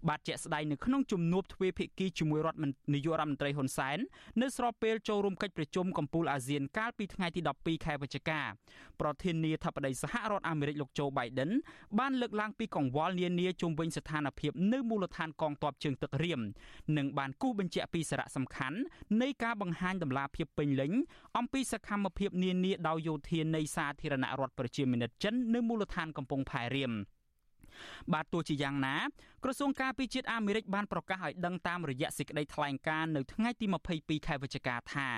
បាទជាក់ស្ដែងនៅក្នុងជំនួបទ្វេភាគីជាមួយរដ្ឋនាយករដ្ឋមន្ត្រីហ៊ុនសែននៅស្របពេលចូលរួមកិច្ចប្រជុំកំពូលអាស៊ានកាលពីថ្ងៃទី12ខែវិច្ឆិកាប្រធានាធិបតីសហរដ្ឋអាមេរិកលោកโจ Biden បានលើកឡើងពីកង្វល់នានាជុំវិញស្ថានភាពនៅមូលដ្ឋានកងទ័ពជើងទឹករៀមនិងបានគូសបញ្ជាក់ពីសារៈសំខាន់នៃការបង្ហាញដំណាភាពពេញលេញអំពីសកម្មភាពនានាដោយយោធានៃសាធារណរដ្ឋប្រជាមានិតចិននៅមូលដ្ឋានកំពង់ផែរៀម។ បាទទោះជាយ៉ាងណាក្រសួងការពារជាតិអាមេរិកបានប្រកាសឲ្យដឹងតាមរយៈសេចក្តីថ្លែងការណ៍នៅថ្ងៃទី22ខែវិច្ឆិកាថារ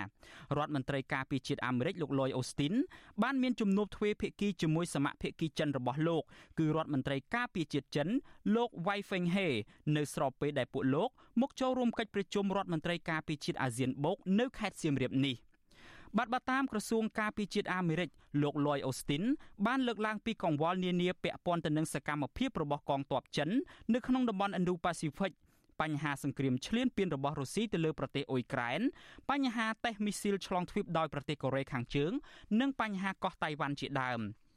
ដ្ឋមន្ត្រីការពារជាតិអាមេរិកលោក Lloyd Austin បានមានជំនួបទ្វេភាគីជាមួយសមាភិកីចិនរបស់លោកគឺរដ្ឋមន្ត្រីការពារជាតិចិនលោក Wei Fenghe នៅស្របពេលដែលពួកលោកមកចូលរួមកិច្ចប្រជុំរដ្ឋមន្ត្រីការពារជាតិអាស៊ានបូកនៅខេត្តសៀមរាបនេះ។ បាទបើតាមក្រសួងការពារជាតិអាមេរិកលោក Lloyd Austin បានលើកឡើងពីកង្វល់នានាពាក់ព័ន្ធទៅនឹងសកម្មភាពរបស់កងទ័ពចិននៅក្នុងតំបន់ Indo-Pacific បញ្ហាសង្គ្រាមឈ្លានពានរបស់រុស្ស៊ីទៅលើប្រទេសអ៊ុយក្រែនបញ្ហាតេស្តមីស៊ីលឆ្លងទ្វីបដោយប្រទេសកូរ៉េខាងជើង និងបញ្ហាកោះតៃវ៉ាន់ជាដើម។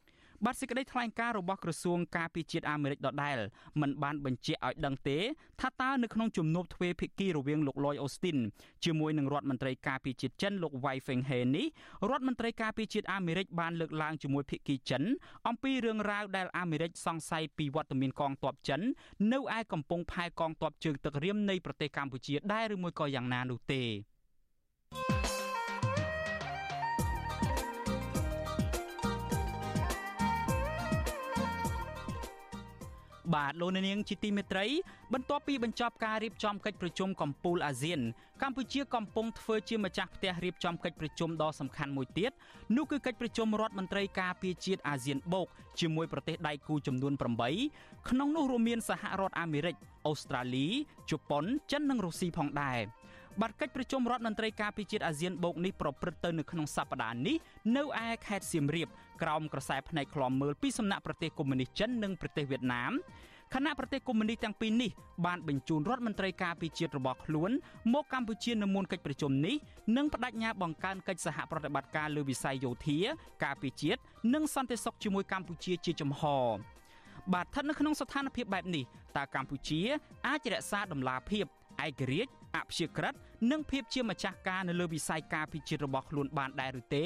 បាទសេចក្តីថ្លែងការណ៍របស់ក្រសួងការពារជាតិអាមេរិកដដែលមិនបានបញ្ជាក់ឲ្យដឹងទេថាតើនៅក្នុងជំនួបទ្វេភាគីរវាងលោក Lloyd Austin ជាមួយនឹងរដ្ឋមន្ត្រីការពារជាតិចិនលោក Wei Fenghe នេះរដ្ឋមន្ត្រីការពារជាតិអាមេរិកបានលើកឡើងជាមួយភាគីចិន អំពីរឿងរ៉ាវដែលអាមេរិកសង្ស័យពីវត្តមានកងទ័ពចិន នៅឯកំពង់ផែកងទ័ពជើងទឹករៀមនៃប្រទេសកម្ពុជាដែរឬមួយក៏យ៉ាងណានោះទេ បាទលោកនាងជាទីមេត្រី បន្ទាប់ពីបញ្ចប់ការរៀបចំកិច្ចប្រជុំកំពូលអាស៊ាន កម្ពុជាកំពុងធ្វើជាម្ចាស់ផ្ទះរៀបចំកិច្ចប្រជុំដ៏សំខាន់មួយទៀតនោះគឺកិច្ចប្រជុំរដ្ឋមន្ត្រីការពារជាតិអាស៊ានបូកជាមួយប្រទេសដៃគូចំនួន8ក្នុងនោះរួមមានសហរដ្ឋអាមេរិកអូស្ត្រាលីជប៉ុនចិននិងរុស្ស៊ីផងដែរ បាត់កិច្ចប្រជុំរដ្ឋមន្ត្រីការពារជាតិអាស៊ានបូកនេះប្រព្រឹត្តទៅនៅក្នុងសប្តាហ៍នេះនៅឯខេត្តសៀមរាបក្រោមក្រសែភ្នែកឃ្លាំមើលពីសំណាក់ប្រទេសកុម្មុយនីសចិននិងប្រទេសវៀតណាមខណៈប្រទេសកុម្មុយនីសទាំងពីរនេះបានបញ្ជូនរដ្ឋមន្ត្រីការពារជាតិរបស់ខ្លួនមកកម្ពុជានៅមុនកិច្ចប្រជុំនេះនិងបដិញ្ញាបង្កើនកិច្ចសហប្រតិបត្តិការលើវិស័យយោធា ការពារជាតិនិងសន្តិសុខជាមួយកម្ពុជាជាចំហបាទស្ថិតនៅក្នុងស្ថានភាពបែបនេះតើកម្ពុជា អាចរក្សាដំណាភាពឯករាជ្យ អព្យាក្រឹតនិងភាពជាម្ចាស់ការនៅលើវិស័យការពិជាតិរបស់ខ្លួនបានដែរឬទេ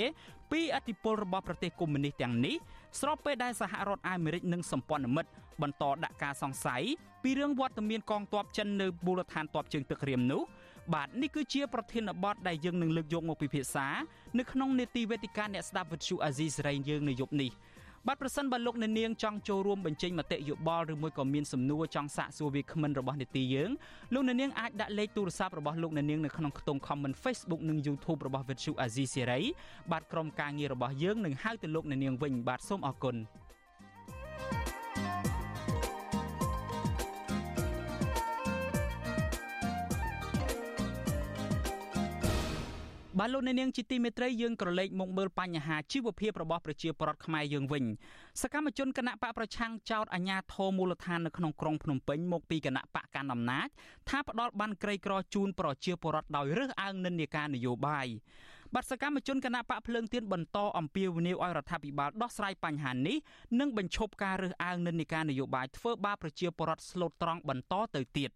ពីអធិបុលរបស់ប្រទេសកុម្មុយនីសទាំងនេះស្របពេលដែលសហរដ្ឋអាមេរិកនិងសម្ព័ន្ធមិត្តបន្តដាក់ការសង្ស័យពីរឿងវត្តមានកងទ័ពចិននៅមូលដ្ឋានទ័ពជើងទឹករៀមនោះបាទនេះគឺជាប្រធានបទដែលយើងនឹងលើកយកមកពិភាក្សានៅក្នុងនេតិវេទិកាអ្នកស្ដាប់វិទ្យុអាស៊ីសេរីយើងនៅយប់នេះ បាទប្រសិនបើលោកអ្នកនាងចង់ចូលរួមបញ្ចេញមតិយោបល់ឬមួយក៏មានសំណួរចង់សាកសួរវាគ្មិនរបស់នេតិយើងលោកអ្នកនាងអាចដាក់លេខទូរស័ព្ទរបស់លោកអ្នកនាងនៅក្នុងខ្ទង់ comment Facebook និង YouTube របស់ Vuthu Azizi Serai បាទក្រុមការងាររបស់យើងនឹងហៅទៅលោកអ្នកនាងវិញបាទសូមអរគុណ បាទលោកអ្នកនាងជាទីមេត្រីយើងក្រឡេកមកមើលបញ្ហាជីវភាពរបស់ប្រជាពលរដ្ឋខ្មែរយើងវិញសកម្មជនគណៈបកប្រឆាំងចោតអាញាធរមូលដ្ឋាននៅក្នុងក្រុងភ្នំពេញមកពីគណៈបកកណ្ដាលអំណាចថាផ្ដាល់បានក្រីក្រជូនប្រជាពលរដ្ឋដោយរើសអើងនិន្នាការនយោបាយបាទសកម្មជនគណៈបកភ្លើងទៀនបន្តអំពាវនាវឲ្យរដ្ឋាភិបាលដោះស្រាយបញ្ហានេះនិងបញ្ឈប់ការរើសអើងនិន្នាការនយោបាយធ្វើបាបប្រជាពលរដ្ឋស្លូតត្រង់បន្តទៅទៀត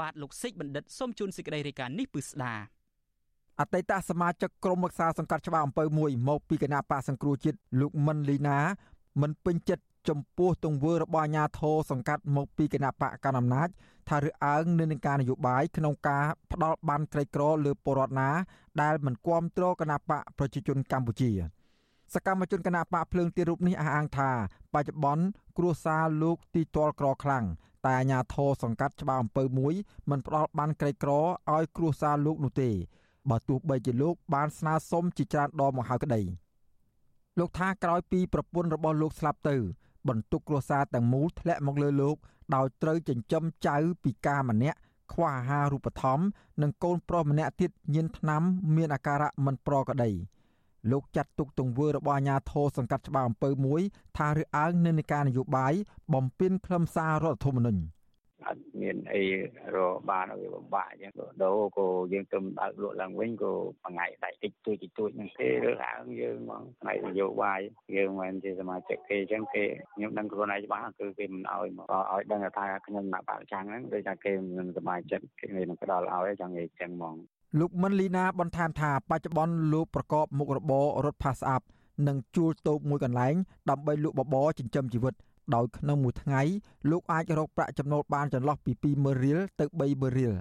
បាទលោកសិចបណ្ឌិតសូមជូនសេចក្តីរាយការណ៍នេះពឺស្ដា អតីតសមាជិកក្រុមរក្សាសង្កាត់ច្បារអំពើមួយមកពីគណៈបកសង្គ្រោះជាតិលោកមិនលីណា មិនពេញចិត្តចំពោះទង្វើរបស់អាញាធរសង្កាត់មកពីគណៈបកកណ្ដាលអំណាចថាឬអើងនៅនឹងការនយោបាយក្នុងការផ្ដាល់បានក្រីក្រលើពលរដ្ឋណាដែលមិនគ្រប់គ្រងគណៈបកប្រជាជនកម្ពុជាសកម្មជនគណៈបកភ្លើងទីរូបនេះអះអាងថាបច្ចុប្បន្នគ្រួសារលោកទីទាល់ក្រខ្លាំងតែអាញាធរសង្កាត់ច្បារអំពើមួយមិនផ្ដាល់បានក្រីក្រឲ្យគ្រួសារលោកនោះទេ បើទោះបីជាលោកបានស្នើសុំជាច្រើនដងមកហើយក្តីលោកថាក្រោយពីប្រពន្ធរបស់លោកស្លាប់ទៅ បន្ទុកគ្រួសារទាំងមូលធ្លាក់មកលើលោកដោយត្រូវចិញ្ចឹមចៅពិការម្នាក់ខ្វះអាហារូបត្ថម្ភនិងកូនប្រុសម្នាក់ទៀតញៀនថ្នាំមានអាការៈមិនប្រក្រតីលោកចាត់ទុកទង្វើរបស់អាជ្ញាធរសង្កាត់ច្បារអំពើមួយ ថារើអើងនិន្នាការនយោបាយបំពេញខ្លឹមសាររដ្ឋធម្មនុញ្ញ អត់មានអីរកបានឲ្យពិបាកអញ្ចឹងដូរក៏យើងទៅដើរលក់ឡើងវិញក៏មួយថ្ងៃដៃតិចទួចតិចទួចហ្នឹងទេរើសអើងយើងហ្មងផ្នែកនយោបាយយើងមិនជាសមាជិកគេអញ្ចឹងគេខ្ញុំដឹងខ្លួនឯងច្បាស់គឺគេមិនឲ្យមកឲ្យដឹងថាខ្ញុំណាក់បាក់ចាំងហ្នឹងដូចថាគេមិនសមាជិកគេមិនផ្ដល់ឲ្យចង់និយាយអញ្ចឹងហ្មងលោកមិនលីណាបន្ថែមថាបច្ចុប្បន្នលោកប្រកបមុខរបររត់ផាសអាប់និងជួលតូបមួយកន្លែងដើម្បីលក់បបរចិញ្ចឹមជីវិត ដោយក្នុងមួយថ្ងៃលោកអាចរកប្រាក់ចំណូលបានចន្លោះពី20000រៀលទៅ30000រៀល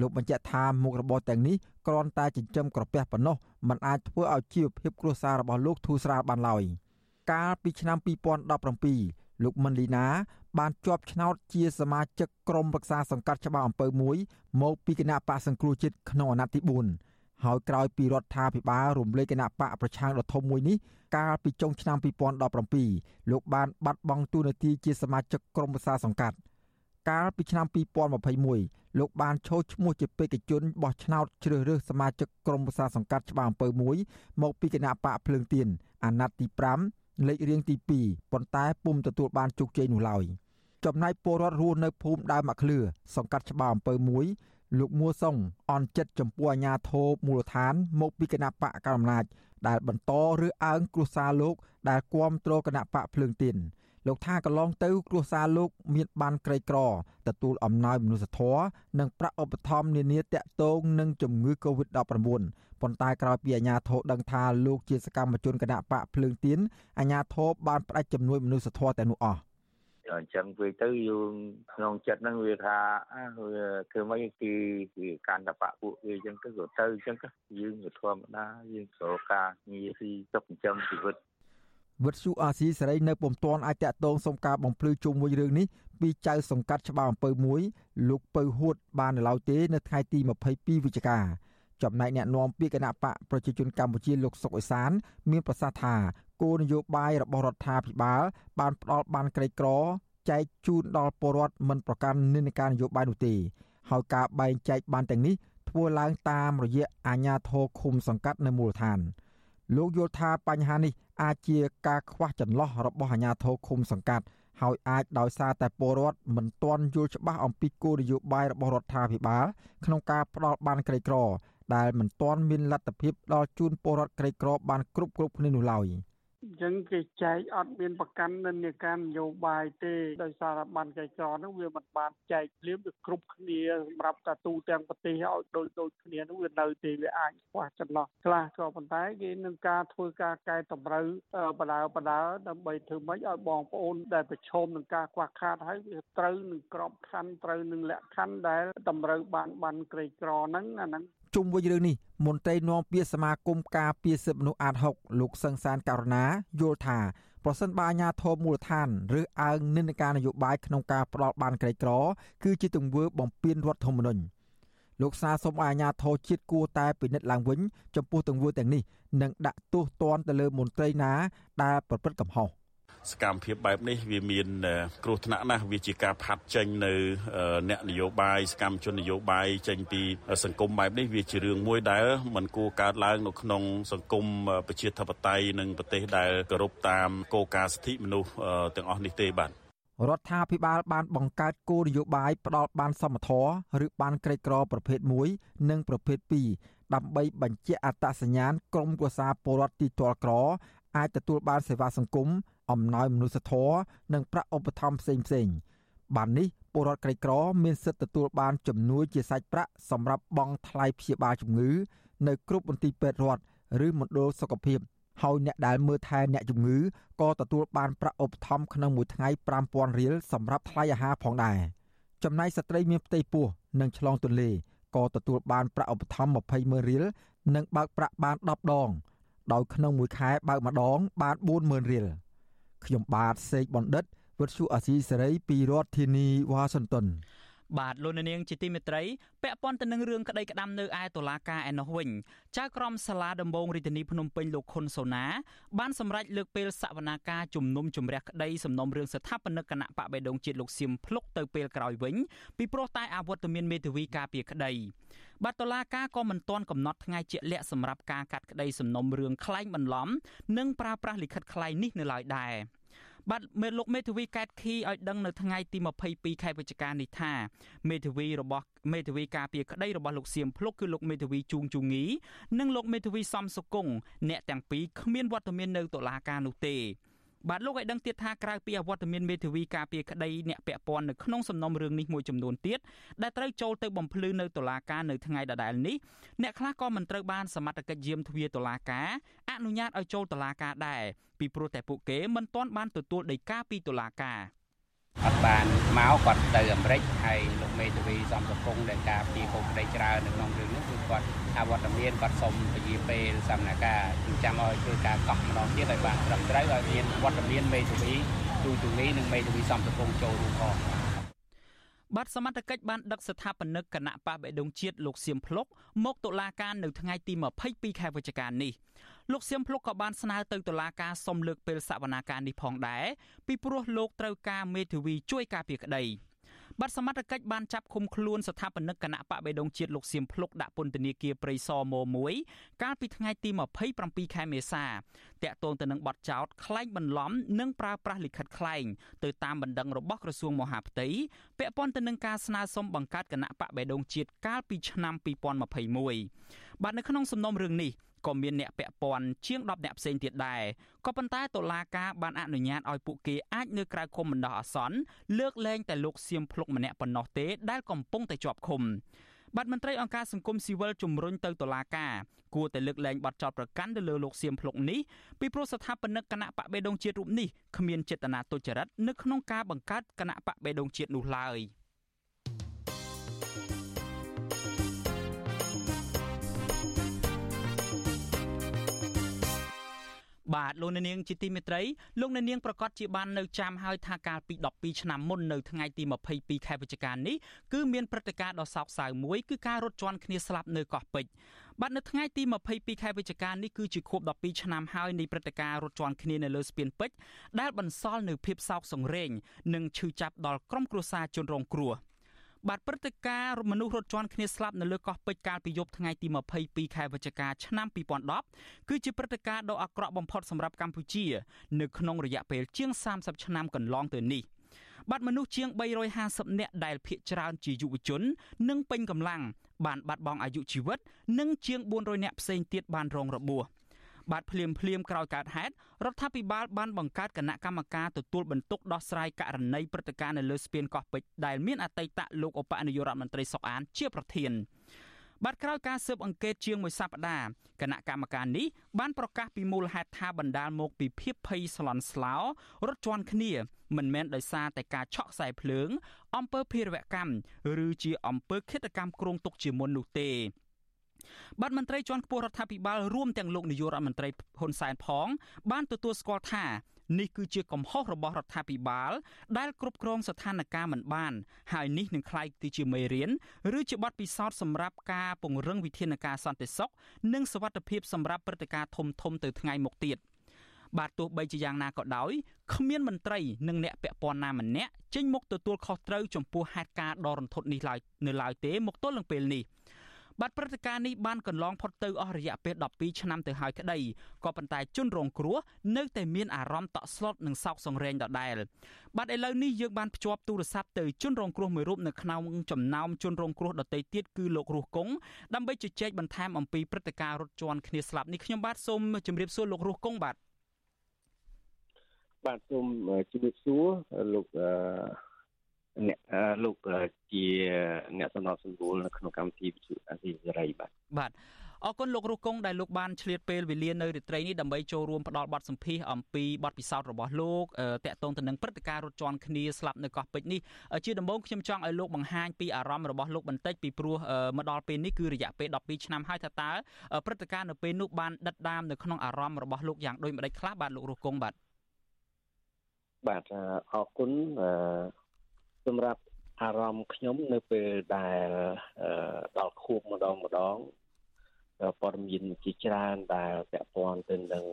លោកបញ្ជាក់ថាមុខរបរទាំងនេះគ្រាន់តែចិញ្ចឹមក្រពះប៉ុណ្ណោះมันអាចធ្វើឲ្យជីវភាពគ្រួសាររបស់លោកធូរស្រាលបានឡើយកាលពីឆ្នាំ2017លោកមិនលីណា បានជាប់ឆ្នោតជាសមាជិកក្រុមប្រឹក្សាសង្កាត់ច្បារអំពើមួយមកពីគណៈបកសង្គ្រោះជាតិក្នុងអាណត្តិទី4 ហើយក្រោយពីរដ្ឋាភិបាលរំលែកគណៈបកប្រឆាំងដ៏ធំមួយនេះកាលពីចុងឆ្នាំ2017លោកបានបាត់បង់តួនាទីជាសមាជិកក្រុមប្រឹក្សាសង្កាត់កាលពីឆ្នាំ2021លោកបានឈោះឈ្មោះជាបេក្ខជនបោះឆ្នោតជ្រើសរើសសមាជិកក្រុមប្រឹក្សាសង្កាត់ច្បារអំពើមួយមកពីគណៈបកភ្លើងទៀនអាណត្តិទី5លេខរៀងទី2ប៉ុន្តែពុំទទួលបានជោគជ័យនោះឡើយចំណែកពលរដ្ឋរស់នៅភូមិដើមមាក់ឃ្លឿសង្កាត់ច្បារអំពើមួយ លោកមួសុងអន់ចិត្តចំពោះអាញាធរមូលដ្ឋាន មកពីគណៈបកកណ្ដាលអំណាចដែលបន្តឬអើងគ្រួសារលោក ដែលគាំទ្រគណៈបកភ្លើងទៀនលោកថាកន្លងទៅគ្រួសារលោកមានបានក្រីក្រទទួលអំណោយមនុស្សធម៌និងប្រាក់ឧបត្ថម្ភនានាតាក់ទងនឹងជំងឺ Covid-19 ប៉ុន្តែក្រោយពីអាជ្ញាធរដឹងថាលោកជាសកម្មជនគណៈបកភ្លើងទៀនអាជ្ញាធរបានផ្ដាច់ជំនួយមនុស្សធម៌ទាំងនោះអស់ អញ្ចឹងវាទៅយើងក្នុងចិត្តហ្នឹងវាថាវាធ្វើម៉េចគឺវាកាន់តែបាក់ពួកវាអញ្ចឹងទៅក៏ទៅអញ្ចឹងយើងក៏ធម្មតាយើងត្រូវការងារស៊ីទុកចិញ្ចឹមជីវិតវិទ្យុអាស៊ីសេរីនៅពុំទាន់អាចតាក់ទងសុំការបំភ្លឺជុំវិញរឿងនេះពីចៅសង្កាត់ច្បារអំពើមួយលោកពៅហួតបាននៅឡើយទេ នៅថ្ងៃទី22វិច្ឆិកា ចំណែកអ្នកនាំពាក្យគណៈបកប្រជាជនកម្ពុជាលោកសុកអេសាន មានប្រសាសន៍ថាគោលនយោបាយរបស់រដ្ឋាភិបាលបានផ្ដល់បានក្រីក្រចែកជូនដល់ពលរដ្ឋមិនប្រកាន់និន្នាការនយោបាយនោះទេហើយការបែងចែកបានទាំងនេះធ្វើឡើងតាមរយៈអាជ្ញាធរឃុំសង្កាត់នៅមូលដ្ឋាន លោកយល់ថាបញ្ហានេះអាចជាការខ្វះចន្លោះរបស់អាជ្ញាធរឃុំសង្កាត់ហើយអាចដោយសារតែពលរដ្ឋមិនទាន់យល់ច្បាស់អំពីគោលនយោបាយរបស់រដ្ឋាភិបាលក្នុងការផ្ដល់បានក្រីក្រ ដែលមិនទាន់មានលទ្ធភាពដល់ជូនពលរដ្ឋក្រីក្របានគ្រប់គ្រប់គ្នានោះឡើយចឹងគេចែកអត់មានប្រកាន់និន្នាការនយោបាយទេដោយសារតែបានកិច្ចក្រហ្នឹងវាមិនបានចែកភ្លាមវាគ្រប់គ្នាសម្រាប់តាទូទាំងប្រទេសឲ្យដូចដូចគ្នានោះវានៅទេវាអាចខ្វះចន្លោះខ្លះក៏ប៉ុន្តែគេនឹងការធ្វើការកែតម្រូវបដាបដាដើម្បីធ្វើម៉េចឲ្យបងប្អូនដែលប្រឈមនឹងការខ្វះខាតហើយវាត្រូវនឹងក្របខ័ណ្ឌត្រូវនឹងលក្ខខណ្ឌដែលតម្រូវបានបានក្រីក្រហ្នឹងអាហ្នឹងជុំវិញរឿងនេះមន្ត្រីនាំពាក្យសមាគមការពារសិទ្ធិមនុស្សអាត6លោកសង្សានករណាយល់ថាប្រសិនបើអាជ្ញាធរមូលដ្ឋានឬអើងនិន្នាការនយោបាយក្នុងការផ្ដាល់បានក្រីក្រ គឺជាទង្វើបំពានរដ្ឋធម្មនុញ្ញលោកសាសូមឲ្យអាជ្ញាធរជាតិគួរតែពិនិត្យឡើងវិញចំពោះទង្វើទាំងនេះនិងដាក់ទោសទណ្ឌទៅលើមន្ត្រីណាដែលប្រព្រឹត្តកំហុស។ សកម្មភាពបែបនេះវាមានគ្រោះថ្នាក់ណាស់វាជាការផាត់ចេញនៅអ្នកនយោបាយសកម្មជននយោបាយចេញពីសង្គមបែបនេះវាជារឿងមួយដែលมันគួរកើតឡើងនៅក្នុងសង្គមប្រជាធិបតេយ្យនិងប្រទេសដែលគោរពតាមគោលការណ៍សិទ្ធិមនុស្សទាំងអស់នេះទេបាទរដ្ឋាភិបាលបានបង្កើតគោលនយោបាយផ្ដល់បានសមធម៌ឬបានក្រីក្រប្រភេទ1និងប្រភេទ2ដើម្បីបញ្ជាក់អត្តសញ្ញាណក្រមគ្រួសារពលរដ្ឋទីទាល់ក្រ អាចទទួលបានសេវាសង្គម អំណោយមនុស្សធម៌និងប្រាក់ឧបត្ថម្ភផ្សេងផ្សេងបាននេះពលរដ្ឋក្រីក្រមានសិទ្ធិទទួលបានជំនួយជាសាច់ប្រាក់សម្រាប់បង់ថ្លៃព្យាបាលជំងឺនៅគ្រប់មន្ទីរពេទ្យរដ្ឋឬមណ្ឌលសុខភាពហើយអ្នកដែលមើលថែអ្នកជំងឺក៏ទទួលបានប្រាក់ឧបត្ថម្ភក្នុងមួយថ្ងៃ5000រៀលសម្រាប់ថ្លៃអាហារផងដែរចំណែកស្ត្រីមានផ្ទៃពោះនិងឆ្លងទន្លេក៏ទទួលបានប្រាក់ឧបត្ថម្ភ200,000រៀលនិងបើកប្រាក់បាន10ដង ដោយក្នុងមួយខែបើកម្ដងបាន40000រៀល ខ្ញុំបាទសេកបណ្ឌិតវិទ្យុអាស៊ីសេរីពីរដ្ឋធានីវ៉ាស៊ីនតោន បាទលោកនាងជាទីមេត្រីពាក់ព័ន្ធទៅនឹងរឿងក្តីក្តាំនៅឯតុលាការឯណោះវិញចៅក្រមសាលាដំបងរាជធានីភ្នំពេញលោកខុនសូណាបានសម្រេចលើកពេលសវនាការជំនុំជម្រះក្តីសំណុំរឿងស្ថាបនិកគណៈបកបេដងជាតិលោកសៀមភ្លុកទៅពេលក្រោយវិញពីព្រោះតែអវត្តមានមេធាវីការពារក្តីបាទតុលាការក៏មិនទាន់កំណត់ថ្ងៃជាក់លាក់សម្រាប់ការកាត់ក្តីសំណុំរឿងក្លែងបន្លំ និងប្រើប្រាស់លិខិតក្លែងនេះនៅឡើយដែរ បាទមេលោកមេធាវីកែតខីឲ្យដឹងនៅថ្ងៃទី22ខែវិច្ឆិកានេះថាមេធាវីរបស់មេធាវីការពារក្តីរបស់លោកសៀមភ្លុកគឺលោកមេធាវីជួងជូងីនិងលោកមេធាវីសំសុគង្គអ្នកទាំងពីរគ្មានវត្តមាននៅតុលាការនោះទេ បាទលោកឲ្យដឹងទៀតថាក្រៅពីអវត្តមានមេធាវីការពារក្តីអ្នកពាក់ព័ន្ធនៅក្នុងសំណុំរឿងនេះមួយចំនួនទៀតដែលត្រូវចូលទៅបំភ្លឺនៅតុលាការនៅថ្ងៃដដែលនេះអ្នកខ្លះក៏មិនត្រូវបានសមត្ថកិច្ចយាមទ្វារតុលាការអនុញ្ញាតឲ្យចូលតុលាការដែរពីព្រោះតែពួកគេមិនទាន់បានទទួលដីកាពីតុលាការ អត់បានមកគាត់ទៅអាមេរិកហើយលោកមេធាវីសំសពងដែលការពីកុំក្តីច្រើននៅក្នុងរឿងនេះគឺគាត់អវត្តមានគាត់សុំពជាពេលសំណាការចាំឲ្យធ្វើការកោះម្ដងទៀតឲ្យបានត្រឹមត្រូវឲ្យមានវត្តមានមេធាវីទូទូនីនិងមេធាវីសំសពងចូលរួមផងបាទសមត្ថកិច្ចបានដឹកស្ថាបនិកគណៈបកបេដងជាតិលោកសៀមភ្លុកមកតុលាការនៅថ្ងៃទី22ខែវិច្ឆិកានេះ លោកសៀមភ្លុកក៏បានស្នើទៅតុលាការសុំលើកពេលសវនាការនេះផងដែរពីព្រោះលោកត្រូវការមេធាវីជួយការពារក្តីបាទសមត្ថកិច្ចបានចាប់ឃុំខ្លួនស្ថាបនិកគណៈបកបេដងជាតិលោកសៀមភ្លុកដាក់ពន្ធនាគារព្រៃសរម1កាលពីថ្ងៃទី27ខែមេសាតាក់ទងទៅនឹងបទចោទក្លែងបន្លំនិងប្រើប្រាស់លិខិតក្លែងទៅតាមបណ្ដឹងរបស់ក្រសួងមហាផ្ទៃពាក់ព័ន្ធទៅនឹងការស្នើសុំបង្កើតគណៈបកបេដងជាតិកាលពីឆ្នាំ2021 បាទនៅក្នុងសំណុំរឿងនេះក៏មានអ្នកពាក់ព័ន្ធជាង10អ្នកផ្សេងទៀតដែរក៏ប៉ុន្តែតុលាការបានអនុញ្ញាតឲ្យពួកគេអាចនៅក្រៅឃុំបណ្ដោះអាសន្នលើកលែងតែលោកសៀមភ្លុកម្នាក់ប៉ុណ្ណោះទេដែលកំពុងតែជាប់ឃុំបាទមន្ត្រីអង្គការសង្គមស៊ីវិលជំរុញទៅតុលាការគួរតែលើកលែងបទចោទប្រកាន់ទៅលើលោកសៀមភ្លុកនេះពីព្រោះស្ថាបនិកគណៈបកបេដងជាតិរូបនេះគ្មានចេតនាទុច្ចរិតនៅក្នុងការបង្កើតគណៈបកបេដងជាតិនោះឡើយ។ បាទលោកនាងជាទីមេត្រីលោកនាងប្រកាសជាបាននៅចាំហើយថាកាលពី12ឆ្នាំមុននៅថ្ងៃទី22ខែវិច្ឆិកានេះគឺមានព្រឹត្តិការណ៍ដ៏សោកសៅមួយគឺការរត់ជន់គ្នាស្លាប់នៅកោះពេជ្របាទនៅថ្ងៃទី22ខែវិច្ឆិកានេះគឺជាខួប12ឆ្នាំហើយនៃព្រឹត្តិការណ៍រត់ជន់គ្នានៅលើស្ពានពេជ្រដែលបន្សល់នៅភាពសោកសង្រេងនិងឈឺចាប់ដល់ក្រុមគ្រួសារជនរងគ្រោះ។ បាទព្រឹត្តិការណ៍មនុស្សរត់ជន់គ្នាស្លាប់នៅលើកោះពេជ្រកាលពីយប់ថ្ងៃទី22ខែវិច្ឆិកាឆ្នាំ2010គឺជាព្រឹត្តិការណ៍ដ៏អាក្រក់បំផុតសម្រាប់កម្ពុជា នៅក្នុងរយៈពេលជាង30ឆ្នាំកន្លងទៅនេះបាទមនុស្សជាង350នាក់ដែលភ័យច្រើនជាយុវជន និងពេញកម្លាំងបានបាត់បង់អាយុជីវិត និងជាង400នាក់ផ្សេងទៀតបានរងរបួស បាទភ្លាមភ្លាមក្រោយកើតហេតុរដ្ឋាភិបាលបានបង្កើតគណៈកម្មការទទួលបន្ទុកដោះស្រាយករណីព្រឹត្តិការណ៍នៅលើស្ពានកោះពេជ្រដែលមានអតីតលោកឧបនាយករដ្ឋមន្ត្រីសុកអានជាប្រធានបាទក្រោយការស៊ើបអង្កេតជាងមួយសប្តាហ៍គណៈកម្មការនេះបានប្រកាសពីមូលហេតុថាបណ្ដាលមកពីភាពភ័យស្លន់ស្លោរត់ជន់គ្នា មិនមែនដោយសារតែការឆក់ខ្សែភ្លើងអំពើភេរវកម្មឬជាអំពើឃាតកម្មគ្រោងទុកជាមុននោះទេ បាទមន្ត្រីជាន់ខ្ពស់រដ្ឋាភិបាលរួមទាំងលោកនាយករដ្ឋមន្ត្រីហ៊ុនសែនផង បានទទួលស្គាល់ថានេះគឺជាកំហុសរបស់រដ្ឋាភិបាល ដែលគ្រប់គ្រងស្ថានភាពមិនបាន ហើយនេះនឹងក្លាយទៅជាមេរៀនឬជាបទពិសោធន៍សម្រាប់ការពង្រឹងវិធានការសន្តិសុខនិងសុវត្ថិភាពសម្រាប់ព្រឹត្តិការណ៍ធំធំទៅថ្ងៃមុខទៀតបាទទោះបីជាយ៉ាងណាក៏ដោយគ្មានមន្ត្រីនិងអ្នកពាក់ព័ន្ធណាម្នាក់ចេញមុខទទួលខុសត្រូវចំពោះហេតុការណ៍ដ៏រន្ធត់នេះឡើយនៅឡើយទេមកទល់នឹងពេលនេះ។ បាទព្រឹត្តិការណ៍នេះបានកន្លងផុតទៅអស់រយៈពេល12ឆ្នាំទៅហើយក្តីក៏ប៉ុន្តែជនរងគ្រោះនៅតែមានអារម្មណ៍តក់ស្លុតនិងសោកសង្រេងដដែលបាទឥឡូវនេះយើងបានភ្ជាប់ទូរស័ព្ទទៅជនរងគ្រោះមួយរូបនៅក្នុងចំណោមជនរងគ្រោះដទៃទៀតគឺលោករស់គង់ដើម្បីជជែកបន្ថែមអំពីព្រឹត្តិការណ៍រត់ជន់គ្នាស្លាប់នេះខ្ញុំបាទសូមជម្រាបសួរលោករស់គង់បាទបាទសូមជម្រាបសួរលោកអឺ អ្នកលោកជាអ្នកសំណត់សម្រួលនៅក្នុងកម្មវិធីវិទ្យុអាស៊ីសេរីបាទបាទអរគុណលោករស់គង់ដែលលោកបានឆ្លៀតពេលវេលានៅរាត្រីនេះដើម្បីចូលរួមផ្ដល់បទសម្ភាសអំពីបទពិសោធន៍របស់លោកតាក់ទងទៅនឹងព្រឹត្តិការណ៍រត់ជន់គ្នាស្លាប់នៅកោះពេជ្រនេះជាដំបូងខ្ញុំចង់ឲ្យលោកបង្ហាញពីអារម្មណ៍របស់លោកបន្តិចពីព្រោះមកដល់ពេលនេះគឺរយៈពេល12ឆ្នាំហើយថាតើព្រឹត្តិការណ៍នៅពេលនោះបានដិតដាមនៅក្នុងអារម្មណ៍របស់លោកយ៉ាងដូចម្ដេចខ្លះបាទលោករស់គង់បាទបាទអរគុណអឺ សម្រាប់អារម្មណ៍ខ្ញុំនៅពេលដែលដល់ខួបម្ដងម្ដងព័ត៌មានជាច្រើនដែលពាក់ព័ន្ធទៅនឹង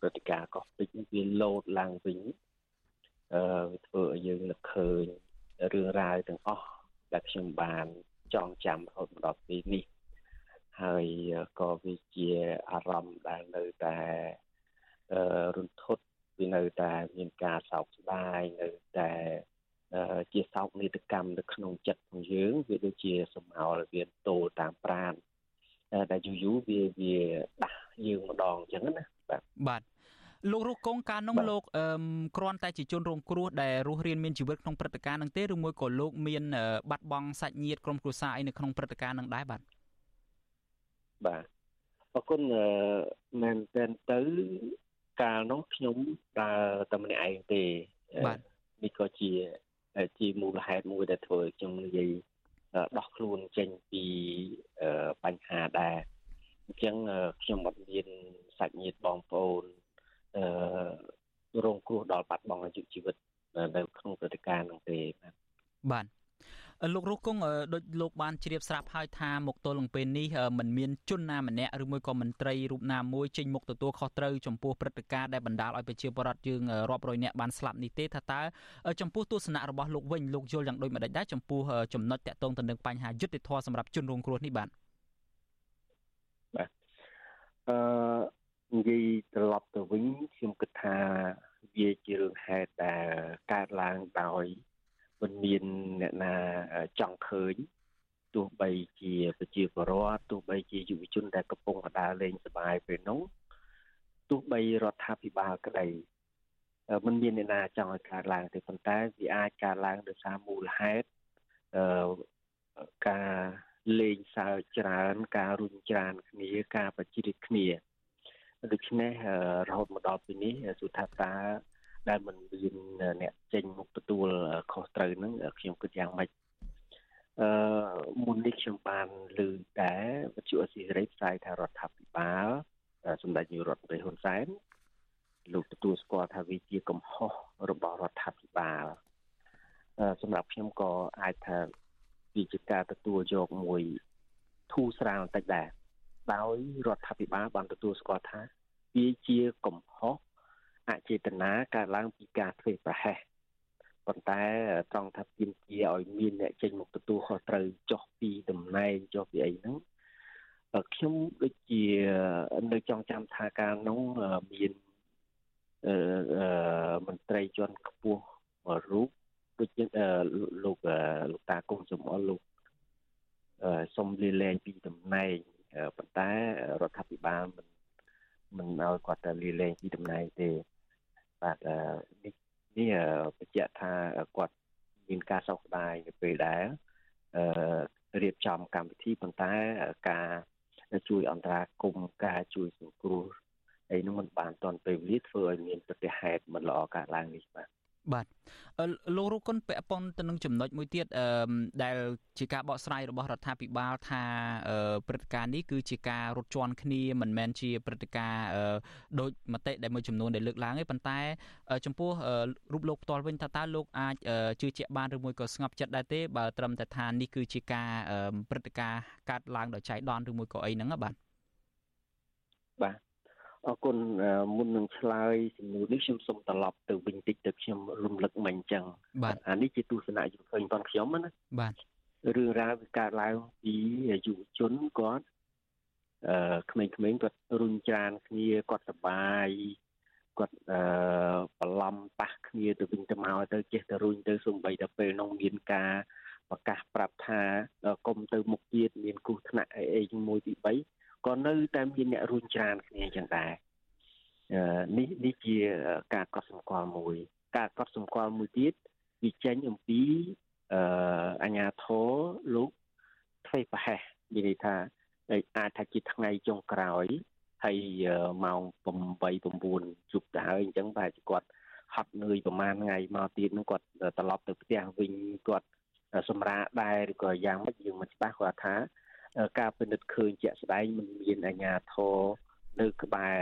ព្រឹត្តិការណ៍កោះពេជ្រវាលោតឡើងវិញអឺវាធ្វើឲ្យយើងនឹកឃើញរឿងរ៉ាវទាំងអស់ដែលខ្ញុំបានចងចាំរហូតមកដល់ពេលនេះហើយក៏វាជាអារម្មណ៍ដែលនៅតែអឺរន្ធត់វានៅតែមានការសោកស្ដាយនៅតែ ជាសោកនាដកម្មនៅក្នុងចិត្តរបស់យើងវាដូចជាសំហោលវាតូលតាមប្រានដែលយូរយូរវាវាដាស់យើងម្ដងអញ្ចឹងណាបាទបាទលោករស់កងការនោះលោកអឺគ្រាន់តែជាជនរងគ្រោះដែលរស់រៀនមានជីវិតក្នុងព្រឹត្តិការណ៍នឹងទេឬមួយក៏លោកមានបាត់បង់សាច់ញាតិក្រុមគ្រួសារអីនៅក្នុងព្រឹត្តិការណ៍នឹងដែរបាទបាទអរគុណមែនតែនទៅកាលនោះខ្ញុំដើរតែម្នាក់ឯងទេបាទនេះក៏ជា ជាមូលហេតុមួយដែលធ្វើខ្ញុំនិយាយដោះខ្លួនចេញពីបញ្ហាដែរអញ្ចឹងខ្ញុំអត់មានសាច់ញាតិបងប្អូនអឺរងគ្រោះដល់បាត់បង់អាយុជីវិតនៅក្នុងព្រឹត្តិការណ៍នោះទេបាទបាទ លោករស់គង់ដូចលោកបានជ្រាបស្រាប់ហើយថាមកទល់នឹងពេលនេះมันមានជនណាម្នាក់ឬមួយក៏មន្ត្រីរូបណាមួយចេញមុខទទួលខុសត្រូវចំពោះព្រឹត្តិការណ៍ដែលបណ្ដាលឲ្យប្រជាពលរដ្ឋយើងរាប់រយនាក់បានស្លាប់នេះទេថាតើចំពោះទស្សនៈរបស់លោកវិញលោកយល់យ៉ាងដូចម្ដេចដែរចំពោះចំណុចតាក់ទងទៅនឹងបញ្ហាយុត្តិធម៌សម្រាប់ជនរងគ្រោះនេះបាទបាទអឺនិយាយត្រឡប់ទៅវិញខ្ញុំគិតថាវាជារឿងហេតុដែលកើតឡើងដោយ មិនមានអ្នកណាចង់ឃើញទោះបីជាប្រជាពលរដ្ឋទោះបីជាយុវជនដែលកំពុងដើរលេងសប្បាយពេលនោះទោះបីរដ្ឋាភិបាលក្តីមិនមានអ្នកណាចង់ឲ្យកើតឡើងទេប៉ុន្តែវាអាចកើតឡើងដោយសារមូលហេតុអឺការលេងសើចច្រើន ការរុញច្រានគ្នាការប្រជិតគ្នាដូច្នេះរហូតមកដល់ពេលនេះសុថាតា ដែលមិនមានអ្នកចេញមុខទទួលខុសត្រូវហ្នឹងខ្ញុំគិតយ៉ាងម៉េចអឺមុននេះខ្ញុំបានលើដែរវិទ្យុអស៊ីសេរីផ្សាយថារដ្ឋាភិបាលសម្ដេចនាយករដ្ឋមន្ត្រីហ៊ុនសែនលោកទទួលស្គាល់ថាវាជាកំហុសរបស់រដ្ឋាភិបាលសម្រាប់ខ្ញុំក៏អាចថាវាជាការទទួលយកមួយធូរស្រាលបន្តិចដែរដោយរដ្ឋាភិបាលបានទទួលស្គាល់ថាវាជាកំហុស អចេតនាកើតឡើងពីការធ្វើប្រហែសប៉ុន្តែត្រង់ថាទាមទារឲ្យមានអ្នកចេញមកទទួលខុសត្រូវចុះពីតំណែងចុះពីអីហ្នឹងខ្ញុំដូចជានៅចង់ចាំថាការនោះមានអឺមន្ត្រីជាន់ខ្ពស់មួយរូបដូចជាលោកលោកតាគុំសំអល់លោកសុំលាលែងពីតំណែងប៉ុន្តែរដ្ឋាភិបាលមិនមិនឲ្យគាត់ទៅលាលែងពីតំណែងទេ បាទនេះនេះបញ្ជាក់ថាគាត់មានការសោកស្ដាយនៅពេលដែលអឺរៀបចំកម្មវិធីប៉ុន្តែការជួយអន្តរាគមការជួយសង្គ្រោះអីនោះมันបានតាន់ពេលវេលាធ្វើឲ្យមានប្រតិហេតុមិនល្អកើតឡើងនេះបាទ បាទលោករូគុណពាក់ព័ន្ធទៅនឹងចំណុចមួយទៀតដែលជាការបកស្រាយរបស់រដ្ឋាភិបាលថាព្រឹត្តិការណ៍នេះគឺជាការរត់ជន់គ្នាមិនមែនជាព្រឹត្តិការណ៍ដូចមតិដែលមួយចំនួនដែលលើកឡើងទេប៉ុន្តែ ចំពោះរូបលោកផ្ទាល់វិញថាតើលោកអាចជឿជាក់បានឬមួយក៏ស្ងប់ចិត្តដែរទេបើត្រឹមតែថានេះគឺជាការព្រឹត្តិការណ៍កើតឡើងដោយចៃដន្យឬមួយក៏អីហ្នឹងបាទបាទ អរគុណមុននឹងឆ្លើយសំណួរនេះខ្ញុំសូមត្រឡប់ទៅវិញតិចទៅខ្ញុំរំលឹកមិញអញ្ចឹងបាទអានេះជាទស្សនៈយើងឃើញផងខ្ញុំណាបាទរឿងរ៉ាវវាកើតឡើងពីយុវជនគាត់អឺក្មេងៗគាត់រុញច្រានគ្នាគាត់សបាយគាត់អឺបន្លំប៉ះគ្នាទៅវិញទៅមកទៅចេះទៅរុញទៅសំបីតែពេលនោះមានការប្រកាសប្រាប់ថាកុំទៅមុខទៀតមានគ្រោះថ្នាក់អីអីមួយទី3 ក៏នៅតែមានអ្នករុញច្រានគ្នាចឹងដែរនេះនេះជាការកត់សម្គាល់មួយ ការកត់សម្គាល់មួយទៀតវាចេញអំពីអឺអញ្ញាធរលោកថៃប្រហែសនិយាយថាអាចថាជាថ្ងៃចុងក្រោយហើយម៉ោង8 9ជប់ទៅហើយអញ្ចឹងប្រហែលជាគាត់ហត់នឿយប្រហែលថ្ងៃមកទៀតនឹងគាត់ត្រឡប់ទៅផ្ទះវិញគាត់សម្រាកដែរឬក៏យ៉ាងម៉េចយើងមិនច្បាស់គាត់ថា ការពិនិត្យឃើញជាក់ស្ដែងមិនមានអាជ្ញាធរនៅក្បែរ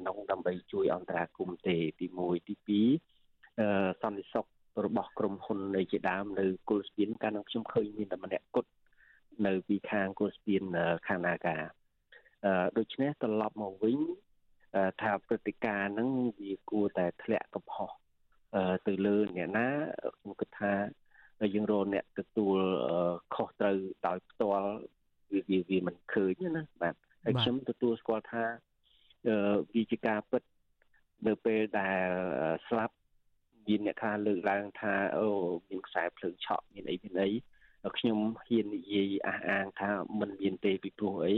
ក្នុងដើម្បីជួយអន្តរាគមន៍ទេទី1ទី2អឺសន្តិសុខរបស់ក្រុមហ៊ុននៃជាដើមនៅគុលស្ពានកាលនោះខ្ញុំឃើញមានតែម្នាក់គត់នៅពីខាងគុលស្ពានខាងនាការអឺដូច្នេះត្រឡប់មកវិញថាព្រឹត្តិការណ៍ហ្នឹងវាគួរតែធ្លាក់កំហុសទៅលើអ្នកណាខ្ញុំគិតថាយើងរកអ្នកទទួលខុសត្រូវដោយផ្ទាល់ វាវាវាមិនឃើញណាបាទហើយខ្ញុំទទួលស្គាល់ថាអឺវាជាការពិតនៅពេលដែលស្លាប់មានអ្នកខ្លះលើកឡើងថាអូមានខ្សែភ្លើងឆក់មានអីមានអីខ្ញុំហ៊ាននិយាយអះអាងថាมันមានទេពីព្រោះអី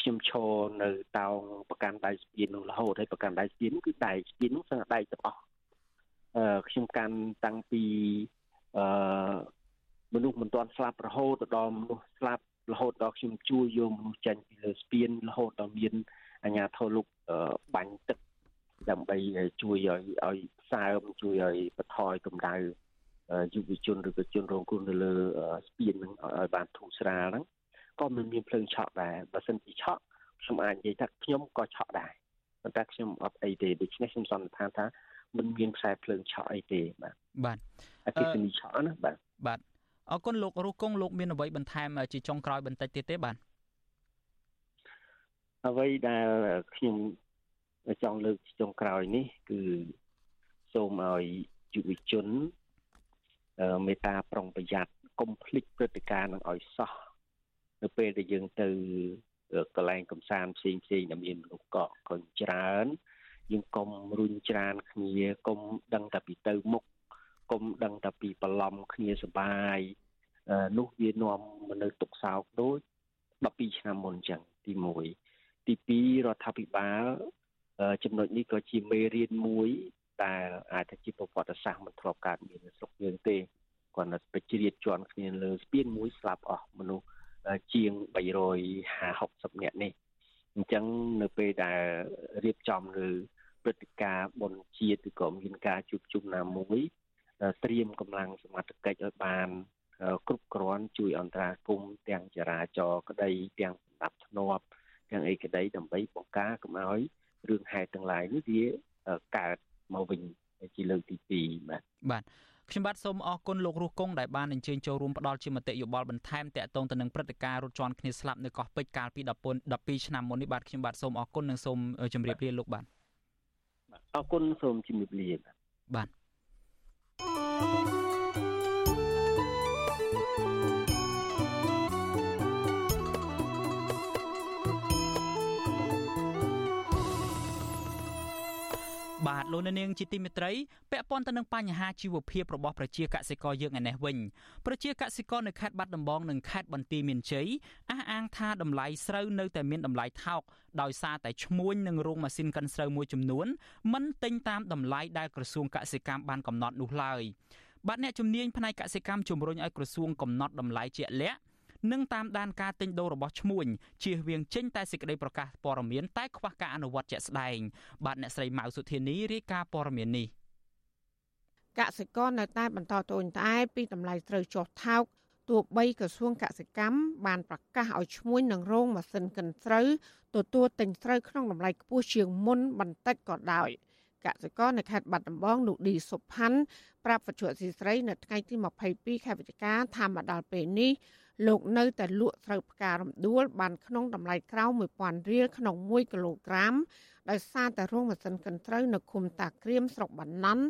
ខ្ញុំឈរនៅតោងប្រកាន់ដៃស្ពាននោះរហូតហើយប្រកាន់ដៃស្ពានគឺដៃស្ពាននោះសឹងដៃទាំងអស់អឺខ្ញុំកាន់តាំងពីអឺមនុស្សមិនទាន់ស្លាប់រហូតដល់មនុស្សស្លាប់ រហូតដល់ខ្ញុំជួយយកមនុស្សចេញពីលើស្ពានរហូតដល់មានអាញាធរលោកបាញ់ទឹកដើម្បីជួយឲ្យឲ្យសើមជួយឲ្យបន្ថយកម្ដៅយុវជនឬក៏ជនរងគ្រោះនៅលើស្ពាននឹងឲ្យបានធូរស្រាលហ្នឹងក៏មិនមានភ្លើងឆក់ដែរបើសិនជាឆក់ខ្ញុំអាចនិយាយថាខ្ញុំក៏ឆក់ដែរប៉ុន្តែខ្ញុំអត់អីទេដូច្នេះខ្ញុំសន្និដ្ឋានថាមិនមានខ្សែភ្លើងឆក់អីទេបាទបាទអគិសនីឆក់ណាបាទបាទ អរគុណលោករស់គង់លោកមានអ្វីបន្ថែមជាចុងក្រោយបន្តិចទៀតទេបាទអ្វីដែលខ្ញុំចង់លើកចុងក្រោយនេះ គឺសូមឲ្យយុវជនមេត្តាប្រុងប្រយ័ត្នកុំភ្លេចព្រឹត្តិការណ៍នឹងឲ្យសោះនៅពេលដែលយើងទៅកន្លែងកំសាន្តផ្សេងផ្សេងដែលមានមនុស្សកកកញ្ច្រើនយើងកុំរុញច្រានគ្នាកុំដឹងតែពីទៅមុខ កុំដឹងតែពីបន្លំគ្នាសបាយនោះវានាំមនុស្សទុកសោកដូច12ឆ្នាំមុនអញ្ចឹងទី1ទី2រដ្ឋាភិបាលចំណុចនេះក៏ជាមេរៀនមួយដែលអាចថាជាប្រវត្តិសាស្ត្រមិនធ្លាប់កើតមាននៅស្រុកយើងទេគាត់នៅប្រជ្រៀតជាន់គ្នាលើស្ពានមួយស្លាប់អស់មនុស្សជាង350 60នាក់នេះអញ្ចឹងនៅពេលដែលរៀបចំលើព្រឹត្តិការណ៍បុណ្យជាតិឬក៏មានការជួបជុំណាមួយ ត្រៀមកម្លាំងសមត្ថកិច្ចឲ្យបានគ្រប់គ្រាន់ជួយអន្តរាគមន៍ទាំងចរាចរណ៍ក្តីទាំងសម្ដាប់ធ្នាប់ទាំងអីក្តីដើម្បីបង្ការកុំឲ្យរឿងហេតុទាំងឡាយនេះវាកើតមកវិញជាលើកទី2បាទបាទខ្ញុំបាទសូមអរគុណលោករស់គង់ដែលបានអញ្ជើញចូលរួមផ្ដល់ជាមតិយោបល់បន្ថែមតាក់ទងទៅនឹងព្រឹត្តិការណ៍រត់ជន់គ្នាស្លាប់នៅកោះពេជ្រកាលពី12ឆ្នាំមុននេះបាទខ្ញុំបាទសូមអរគុណនិងសូមជម្រាបលាលោកបាទអរគុណសូមជម្រាបលាបាទ Música លោកនាងជាទីមេត្រីពាក់ព័ន្ធទៅនឹងបញ្ហាជីវភាពរបស់ប្រជាកសិករយើងឯនេះវិញប្រជាកសិករនៅខេត្តបាត់ដំបងនិងខេត្តបន្ទាយមានជ័យអះអាងថាតម្លៃស្រូវនៅតែមានតម្លៃថោកដោយសារតែឈ្មួញនឹងរោងម៉ាស៊ីនកិនស្រូវមួយចំនួនមិនទិញតាមតម្លៃដែលក្រសួងកសិកម្មបានកំណត់នោះឡើយបាទអ្នកជំនាញផ្នែកកសិកម្មជំរុញឲ្យក្រសួងកំណត់តម្លៃជាក់លាក់ និងតាមដានការទិញដូររបស់ឈ្មួញជៀសវាងចេញតែសេចក្តីប្រកាសព័ត៌មានតែខ្វះការអនុវត្តជាក់ស្ដែងបាទអ្នកស្រីម៉ៅសុធានីរាយការណ៍ព័ត៌មាននេះកសិករនៅតែបន្តត្អូញត្អែពីតម្លៃស្រូវចុះថោកទោះបីក្រសួងកសិកម្មបានប្រកាសឲ្យឈ្មួញនឹងរោងម៉ាស៊ីនកិនស្រូវទទួលទិញស្រូវក្នុងតម្លៃខ្ពស់ជាងមុនបន្តិចក៏ដោយកសិករនៅខេត្តបាត់ដំបងលោកឌីសុផាន់ប្រាប់វិទ្យុអសីស្រីនៅថ្ងៃទី22ខែវិច្ឆិកាថាមកដល់ពេលនេះ លោកនៅតែលក់ស្រូវផ្ការំដួលបានក្នុងតម្លៃក្រោម1000រៀលក្នុង1គីឡូក្រាមដោយសារតែរោងម៉ាស៊ីនកិនត្រូវនៅឃុំតាក្រៀមស្រុកបាណន់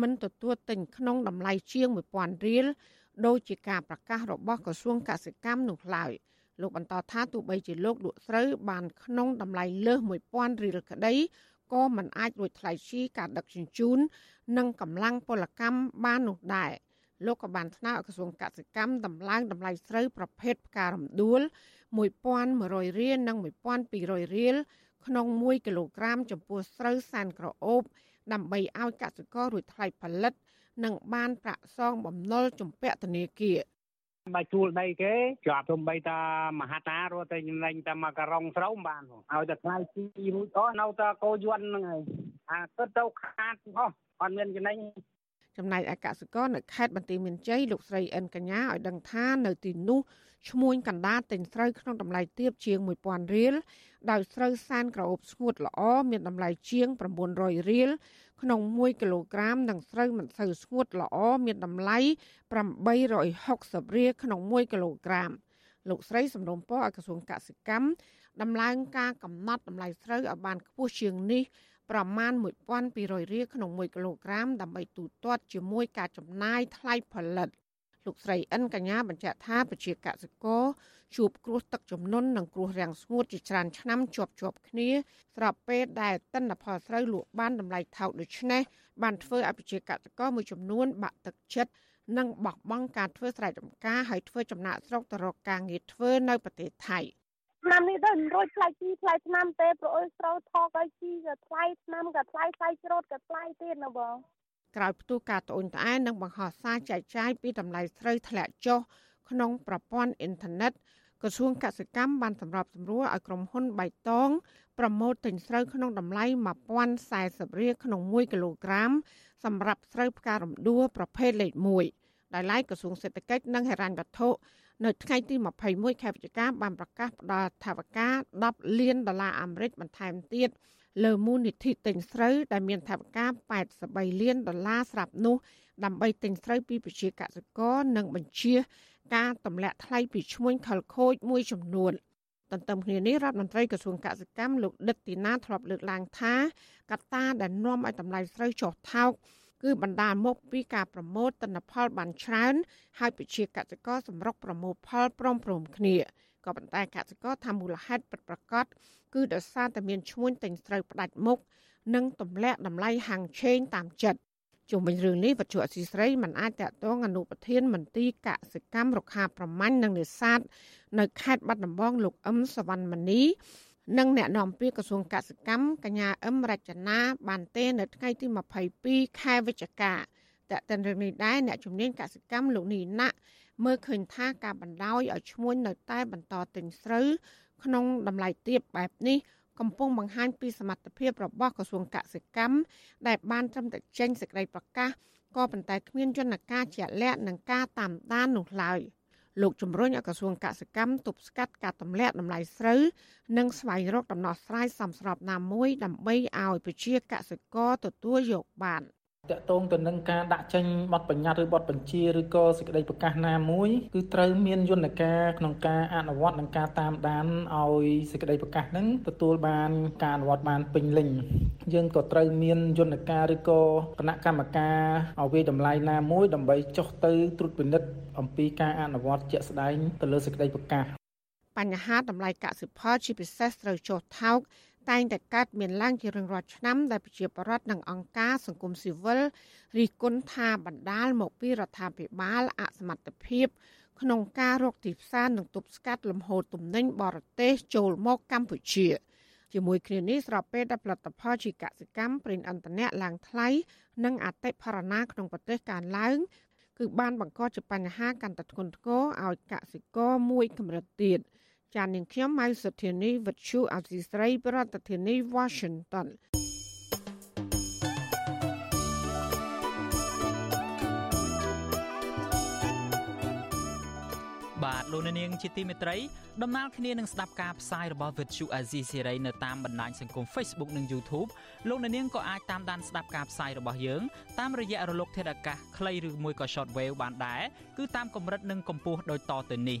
មិនទទួលទិញក្នុងតម្លៃជាង1000រៀលដោយជាការប្រកាសរបស់ក្រសួងកសិកម្មនោះឡើយលោកបន្តថាទោះបីជាលោកលក់ស្រូវបានក្នុងតម្លៃលើស1000រៀលក្តីក៏មិនអាចរួចថ្លៃជីការដឹកជញ្ជូន និងកម្លាំងពលកម្មបាននោះដែរ។ លោកក៏បានថ្នើឲ្យក្រសួងកសិកម្មតម្លើងតម្លៃស្រូវប្រភេទផ្ការំដួល1100រៀលនិង1200រៀលក្នុង1គីឡូក្រាមចំពោះស្រូវសែនក្រអូបដើម្បីឲ្យកសិកររួចថ្លៃផលិត និងបានប្រាក់សងបំណុលជំពាក់ធនាគារបើជួលដីគេជាប់ទំបីតាមហាតារត់ទៅចំណេញតែមកករងស្រូវបានឲ្យតែខ្លាយជីរួចអស់នៅតែកោយន់ហ្នឹងហើយអាគិតទៅខាតអស់អត់មានចំណេញ ចំណែកឯកសិករនៅខេត្តបន្ទាយមានជ័យលោកស្រីអិនកញ្ញាឲ្យដឹងថានៅទីនោះឈ្មួញកណ្ដាលទិញស្រូវក្នុងតម្លៃទាបជាង1000រៀលដោយស្រូវសានក្រអូបស្ងួតល្អមានតម្លៃជាង900រៀលក្នុង1គីឡូក្រាមនិងស្រូវមិនសូវស្ងួតល្អមានតម្លៃ860រៀលក្នុង1គីឡូក្រាមលោកស្រីសំរុំពរឲ្យក្រសួងកសិកម្មដំឡើងការកំណត់តម្លៃស្រូវឲ្យបានខ្ពស់ជាងនេះ ប្រមាណ1200រៀលក្នុង1គីឡូក្រាមដើម្បីទូទាត់ជាមួយការចំណាយថ្លៃផលិតលោកស្រីអិនកញ្ញាបញ្ជាក់ថាប្រជាកសិករជួបគ្រោះទឹកជំនន់និងគ្រោះរាំងស្ងួតជាច្រើនឆ្នាំជាប់ជាប់គ្នាស្របពេលដែលទិន្នផលស្រូវលក់បានតម្លៃថោកដូច្នេះបានធ្វើឲ្យប្រជាកសិករមួយចំនួនបាក់ទឹកចិត្តនិងបោះបង់ការធ្វើស្រែចម្ការហើយធ្វើចំណាក់ស្រុកទៅរកការងារធ្វើនៅប្រទេសថៃ។ ឆ្នាំនេះទៅមិនរួចថ្លៃជីថ្លៃឆ្នាំទេព្រោះអើស្រូវថោកឲ្យជីក៏ថ្លៃឆ្នាំក៏ថ្លៃថ្លៃច្រូតក៏ថ្លៃទៀតណាបងក្រោយផ្ទុះការត្អូញត្អែនិងបង្ហោះសារចែកចាយពីតម្លៃស្រូវធ្លាក់ចុះក្នុងប្រព័ន្ធអ៊ីនធឺណិតក្រសួងកសិកម្មបានសម្របសម្រួលឲ្យក្រុមហ៊ុនបៃតងប្រម៉ូទទិញស្រូវក្នុងតម្លៃ1040រៀលក្នុង1គីឡូក្រាមសម្រាប់ស្រូវផ្ការំដួលប្រភេទលេខ1ដែលឡែកក្រសួងសេដ្ឋកិច្ចនិងហិរញ្ញវត្ថុ នៅថ្ងៃទី21ខែវិច្ឆិកាបានប្រកាសផ្ដល់ថវិកា10លានដុល្លារអាមេរិកបន្ថែមទៀតលើមូលនិធិទិញស្រូវដែលមានថវិកា83លានដុល្លារស្រាប់នោះដើម្បីទិញស្រូវពីប្រជាកសិករនិងបញ្ជាការទម្លាក់ថ្លៃពីឈ្មួញខលខូចមួយចំនួនទន្ទឹមគ្នានេះរដ្ឋមន្ត្រីក្រសួងកសិកម្មលោកដិតទីណាធ្លាប់លើកឡើងថាកត្តាដែលនាំឲ្យតម្លៃស្រូវចុះថោក គឺបណ្ដាលមកពីការប្រមូលទិន្នផលបានច្រើន ហើយពជាកសិករសម្រុកប្រមូលផលព្រមព្រំគ្នាក៏ប៉ុន្តែកសិករថាមូលហេតុពិតប្រាកដគឺដោយសារតែមានឈ្មួញទិញស្រូវផ្ដាច់មុខនិងទម្លាក់តម្លៃហាងឆេងតាមចិត្តជុំវិញរឿងនេះវត្ថុអសីស្រីមិនអាចតតងអនុប្រធានមន្ទីរកសិកម្មរុក្ខាប្រមាញ់និងនេសាទនៅខេត្តបាត់ដំបងលោកអឹមសវណ្ណមនី និងអ្នកនាំពាក្យក្រសួងកសិកម្មកញ្ញាអឹមរចនាបានទេនៅថ្ងៃទី22ខែវិច្ឆិកាតើតើរឿងនេះដែរអ្នកជំនាញកសិកម្មលោកនីណាក់មើលឃើញថាការបណ្ដោយឲ្យឈ្មួញនៅតែបន្តទិញស្រូវក្នុងតម្លៃទាបបែបនេះកំពុងបង្ហាញពីសមត្ថភាពរបស់ក្រសួងកសិកម្មដែលបានត្រឹមតែចេញសេចក្តីប្រកាសក៏ប៉ុន្តែគ្មានយន្តការជាក់លាក់នឹងការតាមដាននោះឡើយ។ លោកជំរុញឲ្យក្រសួងកសិកម្មទប់ស្កាត់ការទម្លាក់តម្លៃស្រូវនិងស្វែងរកដំណោះស្រាយសមស្របណាមួយដើម្បីឲ្យប្រជាកសិករទទួលយកបាន។ តកតងទៅនឹងការដាក់ចេញបទបញ្ញត្តិឬបទបញ្ជាឬក៏សេចក្តីប្រកាសណាមួយគឺត្រូវមានយន្តការក្នុងការអនុវត្តនិងការតាមដានឲ្យសេចក្តីប្រកាសហ្នឹងទទួលបានការអនុវត្តបានពេញលេញយើងក៏ត្រូវមានយន្តការឬក៏គណៈកម្មការឲ្យវាតម្លៃណាមួយដើម្បីចុះទៅត្រួតពិនិត្យអំពីការអនុវត្តជាក់ស្ដែងទៅលើសេចក្តីប្រកាសបញ្ហាតម្លៃកសិផលជាពិសេសត្រូវចុះថោក តែងតែកើតមានឡើងជារៀងរាល់ឆ្នាំដែលប្រជាពលរដ្ឋនិងអង្គការសង្គមស៊ីវិលរិះគន់ថាបណ្ដាលមកពីរដ្ឋាភិបាលអសមត្ថភាព ក្នុងការរកទីផ្សារនិងទប់ស្កាត់លំហូរទំនិញបរទេសចូលមកកម្ពុជាជាមួយគ្នានេះស្របពេលដែលផលិតផលជាកសិកម្មប្រេងឥន្ធនៈឡើងថ្លៃនិងអតិផរណាក្នុងប្រទេសកើនឡើងគឺបានបង្កជាបញ្ហាកាន់តែធ្ងន់ធ្ងរឲ្យកសិករមួយកម្រិតទៀត ចាននាងខ្ញុំម៉ៅសុធានីវិទ្យុអសីស្រី ប្រធានាធិបតី Washington បាទលោកនាងជាទីមេត្រីដំណើរគ្នានឹងស្ដាប់ការផ្សាយរបស់ Vuthu Azizi Series នៅតាមបណ្ដាញសង្គម Facebook និង YouTube លោកនាងក៏អាចតាមដានស្ដាប់ការផ្សាយរបស់យើងតាមរយៈរលកធាតុអាកាសខ្លីឬមួយក៏ Shortwave បានដែរគឺតាមកម្រិតនិងកម្ពស់ដូចតទៅនេះ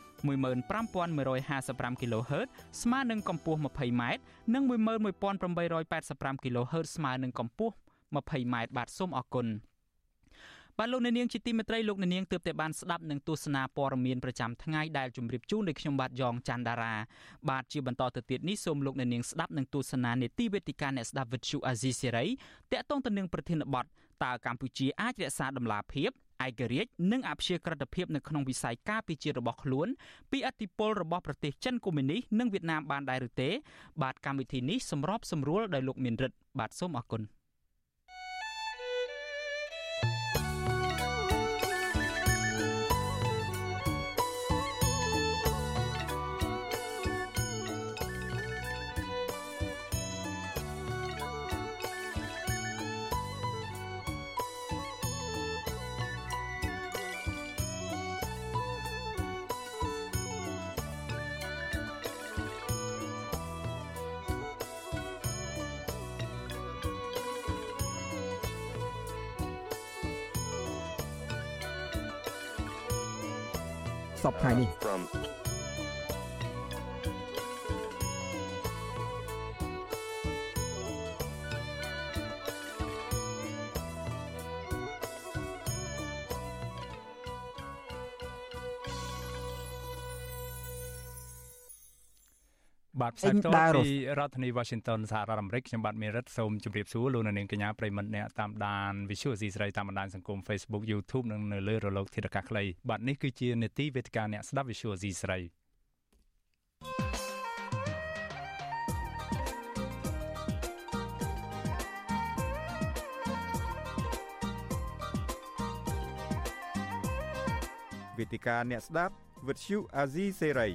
15155 kHz ស្មើនឹងកម្ពស់ 20m និង11885 kHz ស្មើនឹងកម្ពស់ 20m បាទសូមអរគុណបាទលោកអ្នកនាងជាទីមេត្រីលោកអ្នកនាងទើបតែបានស្ដាប់នឹងទស្សនាព័ត៌មានប្រចាំថ្ងៃដែលជម្រាបជូនដោយខ្ញុំបាទយ៉ងច័ន្ទដារាបាទជាបន្តទៅទៀតនេះសូមលោកអ្នកនាងស្ដាប់នឹងទស្សនានេតិវេទិកាអ្នកស្ដាប់វិទ្យុអាស៊ីសេរីតាក់ទងទៅនឹងប្រធានបទតើកម្ពុជាអាចរក្សាដំណាភាព ឯករាជ្យនិងអព្យាក្រឹតភាពនៅក្នុងវិស័យការពារជាតិរបស់ខ្លួនពីអធិបុលរបស់ប្រទេសចិនកុម្មុយនីសនិងវៀតណាមបានដែរឬទេ បាទកម្មវិធីនេះសម្របសម្រួលដោយលោកមានរិទ្ធបាទសូមអរគុណ សពថ្ងៃនេះ ផ្សាយផ្ទាល់ពីរដ្ឋធានី Washington សហរដ្ឋអាមេរិកខ្ញុំបាទមេរិតសូមជម្រាបសួរលោកនាងកញ្ញាប្រិមត្តអ្នកតាមដាន Visual C ស្រីតាមបណ្ដាញសង្គម Facebook YouTube និងនៅលើរលកធាតុអាកាសខ្លីបាទនេះគឺជានេតិវេទិកាអ្នកស្ដាប់ Visual C ស្រីវេទិកាអ្នកស្ដាប់ Visual Azizi Serai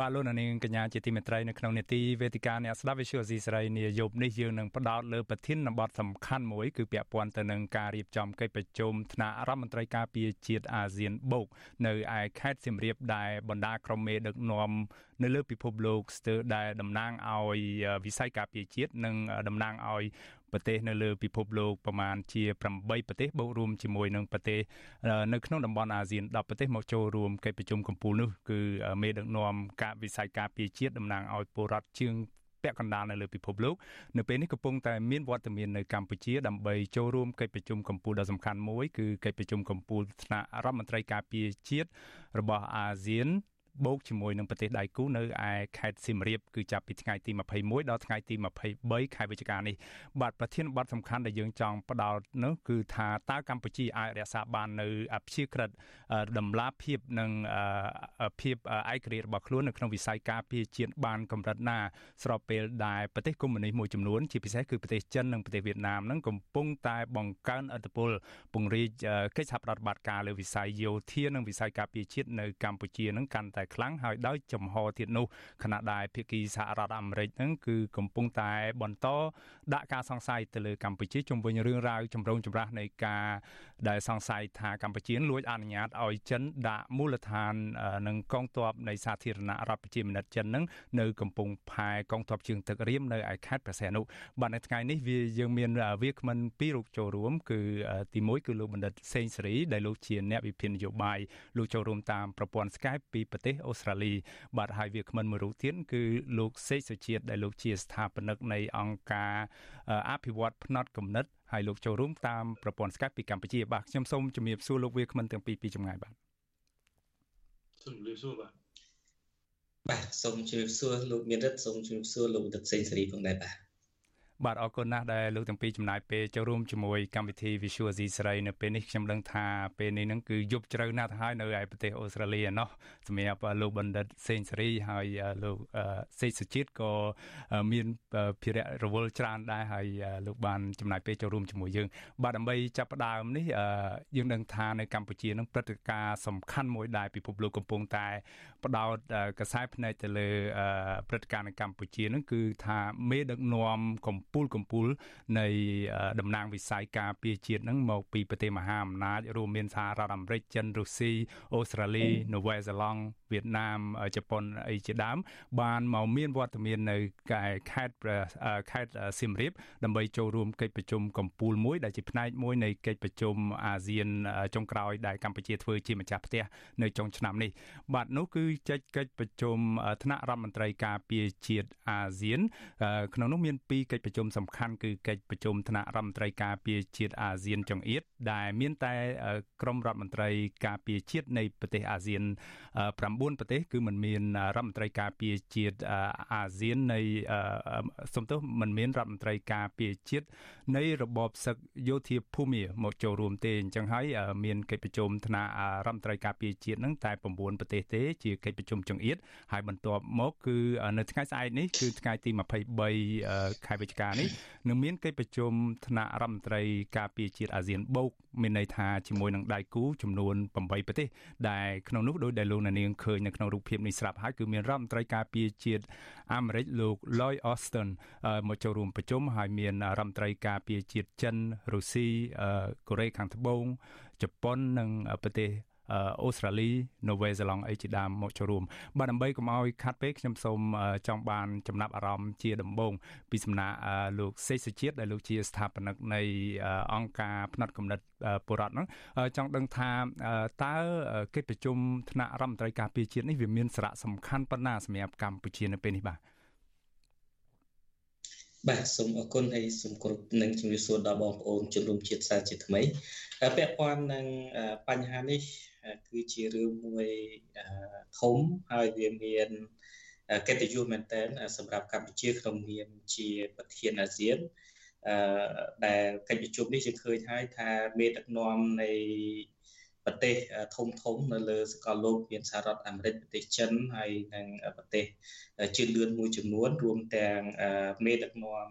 បាទលោកនាងកញ្ញាជាទីមេត្រីនៅក្នុងនេតិវេទិកាអ្នកស្ដាប់វិទ្យុស៊ីស្រីនាយប់នេះយើងនឹងផ្ដោតលើប្រធានបទសំខាន់មួយគឺពាក់ព័ន្ធទៅនឹងការរៀបចំកិច្ចប្រជុំថ្នាក់រដ្ឋមន្ត្រីការពារជាតិអាស៊ានបូកនៅឯខេត្តសៀមរាបដែលបណ្ដាក្រុមមេដឹកនាំនៅលើពិភពលោកស្ទើរដែលតំណាងឲ្យវិស័យការពារជាតិនិងតំណាងឲ្យ ប្រទេសនៅលើពិភពលោកប្រមាណជា8ប្រទេសបូករួមជាមួយនឹងប្រទេសនៅក្នុងតំបន់អាស៊ាន10ប្រទេសមកចូលរួមកិច្ចប្រជុំកំពូលនោះគឺមេដឹកនាំការវិស័យការពារជាតិតំណាងឲ្យពលរដ្ឋជាងពាក់កណ្ដាលនៅលើពិភពលោកនៅពេលនេះកំពុងតែមានវត្តមាននៅកម្ពុជាដើម្បីចូលរួមកិច្ចប្រជុំកំពូលដ៏សំខាន់មួយគឺកិច្ចប្រជុំកំពូលថ្នាក់រដ្ឋមន្ត្រីការពារជាតិរបស់អាស៊ាន បូកជាមួយនឹងប្រទេសដៃគូនៅឯខេត្តសៀមរាបគឺចាប់ពីថ្ងៃទី21ដល់ថ្ងៃទី23ខែវិច្ឆិកានេះបាទប្រធានបទសំខាន់ដែលយើងចង់ផ្ដោតនោះគឺថាតើកម្ពុជាអាចរក្សាបាននៅអព្យាក្រឹតដំណាភាពនិងភាពឯករាជ្យរបស់ខ្លួននៅក្នុងវិស័យការពារជាតិបានកម្រិតណា ស្របពេលដែលប្រទេសកុម្មុយនីសមួយចំនួនជាពិសេសគឺប្រទេសចិននិងប្រទេសវៀតណាមនឹងកំពុងតែបង្កើនឥទ្ធិពលពង្រីកកិច្ចសហប្រតិបត្តិការលើវិស័យយោធានិងវិស័យការពារជាតិនៅកម្ពុជានឹងកាន់តែតែខ្លាំងហើយដោយចំហទៀតនោះខណៈដែលភាគីសហរដ្ឋអាមេរិកហ្នឹងគឺកំពុងតែបន្តដាក់ការសង្ស័យទៅលើកម្ពុជាជុំវិញរឿងរ៉ាវចម្រូងចម្រាសនៃការដែលសង្ស័យថាកម្ពុជាលួចអនុញ្ញាតឲ្យចិនដាក់មូលដ្ឋាននិងកងទ័ពនៃសាធារណរដ្ឋប្រជាមានិតចិនហ្នឹងនៅកំពង់ផែកងទ័ពជើងទឹករៀមនៅឯខេត្តព្រះសីហនុបាទនៅថ្ងៃនេះវាយើងមានវាគ្មិនពីររូបចូលរួមគឺទី1គឺលោកបណ្ឌិតសេងសេរីដែលលោកជាអ្នកវិភាគនយោបាយលោកចូលរួមតាមប្រព័ន្ធ Skype ពីប្រទេសអូស្ត្រាលីបាទហើយវាគ្មិនមួយរូបទៀតគឺលោកសេកសុជាតិដែលលោកជាស្ថាបនិកនៃអង្គការអភិវឌ្ឍផ្នត់គំនិតហើយលោកចូលរួមតាមប្រព័ន្ធ Skype ពីកម្ពុជាបាទខ្ញុំសូមជំរាបសួរលោកវាគ្មិនទាំងពីរពីចម្ងាយបាទសូមជម្រាបសួរបាទបាទសូមជម្រាបសួរលោកមានរិទ្ធសូមជម្រាបសួរលោកដិតសេងសេរីផងដែរបាទ បាទអរគុណណាស់ដែលលោកទាំងពីរចំណាយពេលចូលរួមជាមួយកម្មវិធី Visual Asia ស្រីនៅពេលនេះខ្ញុំដឹងថាពេលនេះនឹងគឺយប់ជ្រៅណាស់ទៅហើយនៅឯប្រទេសអូស្ត្រាលីណោះសម្រាប់លោកបណ្ឌិតសេងសេរីហើយលោកសេកសុជាតិក៏មានភារៈរវល់ច្រើនដែរហើយលោកបានចំណាយពេលចូលរួមជាមួយយើង បាទដើម្បីចាប់ផ្ដើមនេះយើងដឹងថានៅកម្ពុជានឹងព្រឹត្តិការណ៍សំខាន់មួយដែរពិភពលោកកំពុងតែបដោតកសែភ្នែកទៅលើព្រឹត្តិការណ៍នៅកម្ពុជានឹងគឺថាមេដឹកនាំកំពូលកំពូលនៃតំណាងវិស័យការពារជាតិនឹងមកពីប្រទេសមហាអំណាចរួមមានសហរដ្ឋអាមេរិកចិនរុស្ស៊ីអូស្ត្រាលីនូវែលសេឡង់វៀតណាមជប៉ុនអីជាដើមបានមកមានវត្តមាននៅខេត្តខេត្តសៀមរាបដើម្បីចូលរួមកិច្ចប្រជុំកម្ពុជាមួយដែលជាផ្នែកមួយនៃកិច្ចប្រជុំអាស៊ានចុងក្រោយដែលកម្ពុជាធ្វើជាម្ចាស់ផ្ទះនៅចុងឆ្នាំនេះបាទនោះគឺកិច្ចកិច្ចប្រជុំថ្នាក់រដ្ឋមន្ត្រីការពារជាតិអាស៊ានក្នុងនោះមានពីរកិច្ចប្រជុំមសំខាន់គឺកិច្ចប្រជុំថ្នាក់រដ្ឋមន្ត្រីការពារជាតិអាស៊ានចង្អៀតដែលមានតែក្រុមរដ្ឋមន្ត្រីការពារជាតិនៃប្រទេសអាស៊ាន9ប្រទេសគឺមិនមានរដ្ឋមន្ត្រីការពារជាតិអាស៊ាននៃសំទោសមិនមានរដ្ឋមន្ត្រីការពារជាតិនៃរបបសឹកយោធាភូមិមកចូលរួមទេអញ្ចឹងហើយមានកិច្ចប្រជុំថ្នាក់រដ្ឋមន្ត្រីការពារជាតិនឹងតែ9ប្រទេសទេជាកិច្ចប្រជុំចង្អៀតហើយបន្ទាប់មកគឺនៅថ្ងៃស្អែកនេះគឺថ្ងៃទី23ខែវិច្ឆិកានេះនឹងមានកិច្ចប្រជុំថ្នាក់រដ្ឋមន្ត្រីការពារជាតិអាស៊ានបូកមានន័យថាជាមួយនឹងដៃគូចំនួន8ប្រទេសដែលក្នុងនោះដោយដែលលោកនាងឃើញនៅក្នុងរូបភាពនេះស្រាប់ហើយគឺមានរដ្ឋមន្ត្រីការពារជាតិអាមេរិកលោក Lloyd Austin មកចូលរួមប្រជុំហើយមានរដ្ឋមន្ត្រីការពារជាតិចិនរុស្ស៊ីកូរ៉េខាងត្បូងជប៉ុននិងប្រទេស អូស្ត្រាលីនូវែលសេឡង់អីជាដើមមកចូលរួមបាទដើម្បីកុំឲ្យខាត់ពេកខ្ញុំសូមចង់បានចំណាប់អារម្មណ៍ជាដំបូងពីសំណាក់លោកសេកសជាតិដែលលោកជាស្ថាបនិកនៃអង្គការផ្នែកកំណត់បុរដ្ឋហ្នឹងចង់ដឹងថាតើកិច្ចប្រជុំថ្នាក់រដ្ឋមន្ត្រីការពារជាតិនេះវាមានសារៈសំខាន់ប៉ុណ្ណាសម្រាប់កម្ពុជានៅពេលនេះបាទ បាទសូមអរគុណហើយសូមគោរពនឹងជំរាបសួរដល់បងប្អូនជនរួមជាតិសាជាថ្មីពាក់ព័ន្ធនឹងបញ្ហានេះគឺជារឿងមួយធំហើយវាមានកិត្តិយសមែនទែនសម្រាប់កម្ពុជាក្នុងនាមជាប្រធានអាស៊ានអឺដែលកិច្ចប្រជុំនេះយើងឃើញហើយថាមេដឹកនាំនៃ ប្រទេសធំធំនៅលើសកលលោកមានសហរដ្ឋអាមេរិកប្រទេសចិនហើយនិងប្រទេសជឿនលឿនមួយចំនួនរួមទាំងមេដឹកនាំ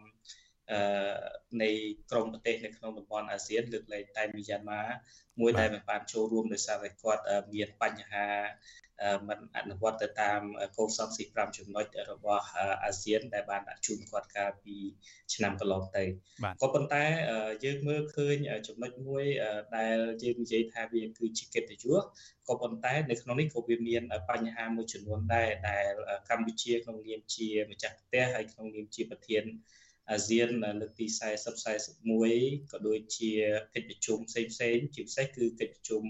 នៃក្រមប្រទេសនៅក្នុងតំបន់អាស៊ានលើកលែងតែមីយ៉ាន់ម៉ាមួយដែលមិនបានចូលរួមដោយសារតែគាត់មានបញ្ហាមិនអនុវត្តទៅតាមកូដសង្ស៊ី5ចំណុចរបស់អាស៊ាន ដែលបានដាក់ជូនគាត់កាលពីឆ្នាំកន្លងទៅក៏ប៉ុន្តែយើងមើលឃើញចំណុចមួយដែលយើងនិយាយថាវាគឺជាកិត្តិយសក៏ប៉ុន្តែនៅក្នុងនេះក៏វាមានបញ្ហាមួយចំនួនដែរដែលកម្ពុជាក្នុងនាមជាម្ចាស់ផ្ទះហើយក្នុងនាមជាប្រធាន អាស៊ានលើកទី40 41ក៏ដូចជាកិច្ចប្រជុំផ្សេងផ្សេងជាពិសេសគឺកិច្ចប្រជុំ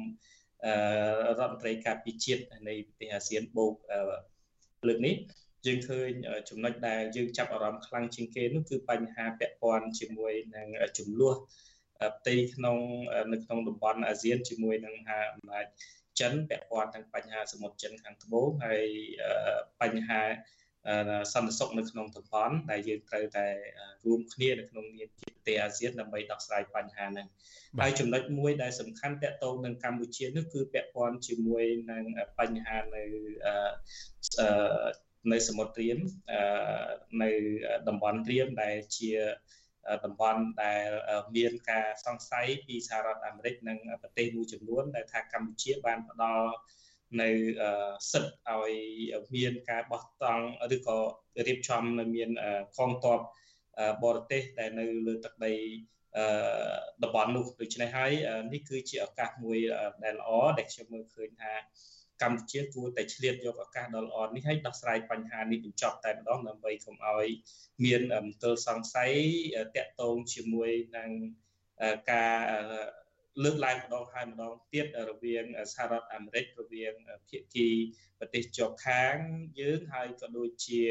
រដ្ឋមន្ត្រីការពារជាតិនៃប្រទេសអាស៊ានបូកលើកនេះយើងឃើញចំណុចដែលយើងចាប់អារម្មណ៍ខ្លាំងជាងគេនោះគឺបញ្ហាពាក់ព័ន្ធជាមួយនឹងចំនួនផ្ទៃក្នុងនៅក្នុងតំបន់អាស៊ានជាមួយនឹងមហាអំណាចចិនពាក់ព័ន្ធទាំងបញ្ហាសមុទ្រចិនខាងត្បូងហើយបញ្ហា សន្តិសុខនៅក្នុងតំបន់ដែលយើងត្រូវតែរួមគ្នានៅក្នុងនាមជាប្រទេសអាស៊ានដើម្បីដោះស្រាយបញ្ហាហ្នឹងហើយចំណុចមួយដែលសំខាន់តកតងនឹងកម្ពុជានោះគឺពាក់ព័ន្ធជាមួយនឹងបញ្ហានៅនៅសមុទ្ររៀមនៅតំបន់រៀមដែលជាតំបន់ដែលមានការសង្ស័យពីសហរដ្ឋអាមេរិកនិងប្រទេសមួយចំនួនដែលថាកម្ពុជាបានផ្ដល់ នៅសិទ្ធឲ្យមានការបោះតង់ឬក៏រៀបចំនៅមានកងទ័ពបរទេសដែលនៅលើទឹកដីតំបន់នោះដូច្នេះហើយនេះគឺជាឱកាសមួយដែលល្អដែលខ្ញុំមើលឃើញថាកម្ពុជាគួរតែឆ្លៀតយកឱកាសដ៏ល្អនេះឲ្យដោះស្រាយបញ្ហានេះបញ្ចប់តែម្ដងដើម្បីកុំឲ្យមានមន្ទិលសង្ស័យតាក់ទងជាមួយនឹងការ លើកឡើងម្ដងហើយម្ដងទៀតរវាងសហរដ្ឋអាមេរិករវាងភាគីប្រទេសជាប់ខាងយើងហើយក៏ដូចជា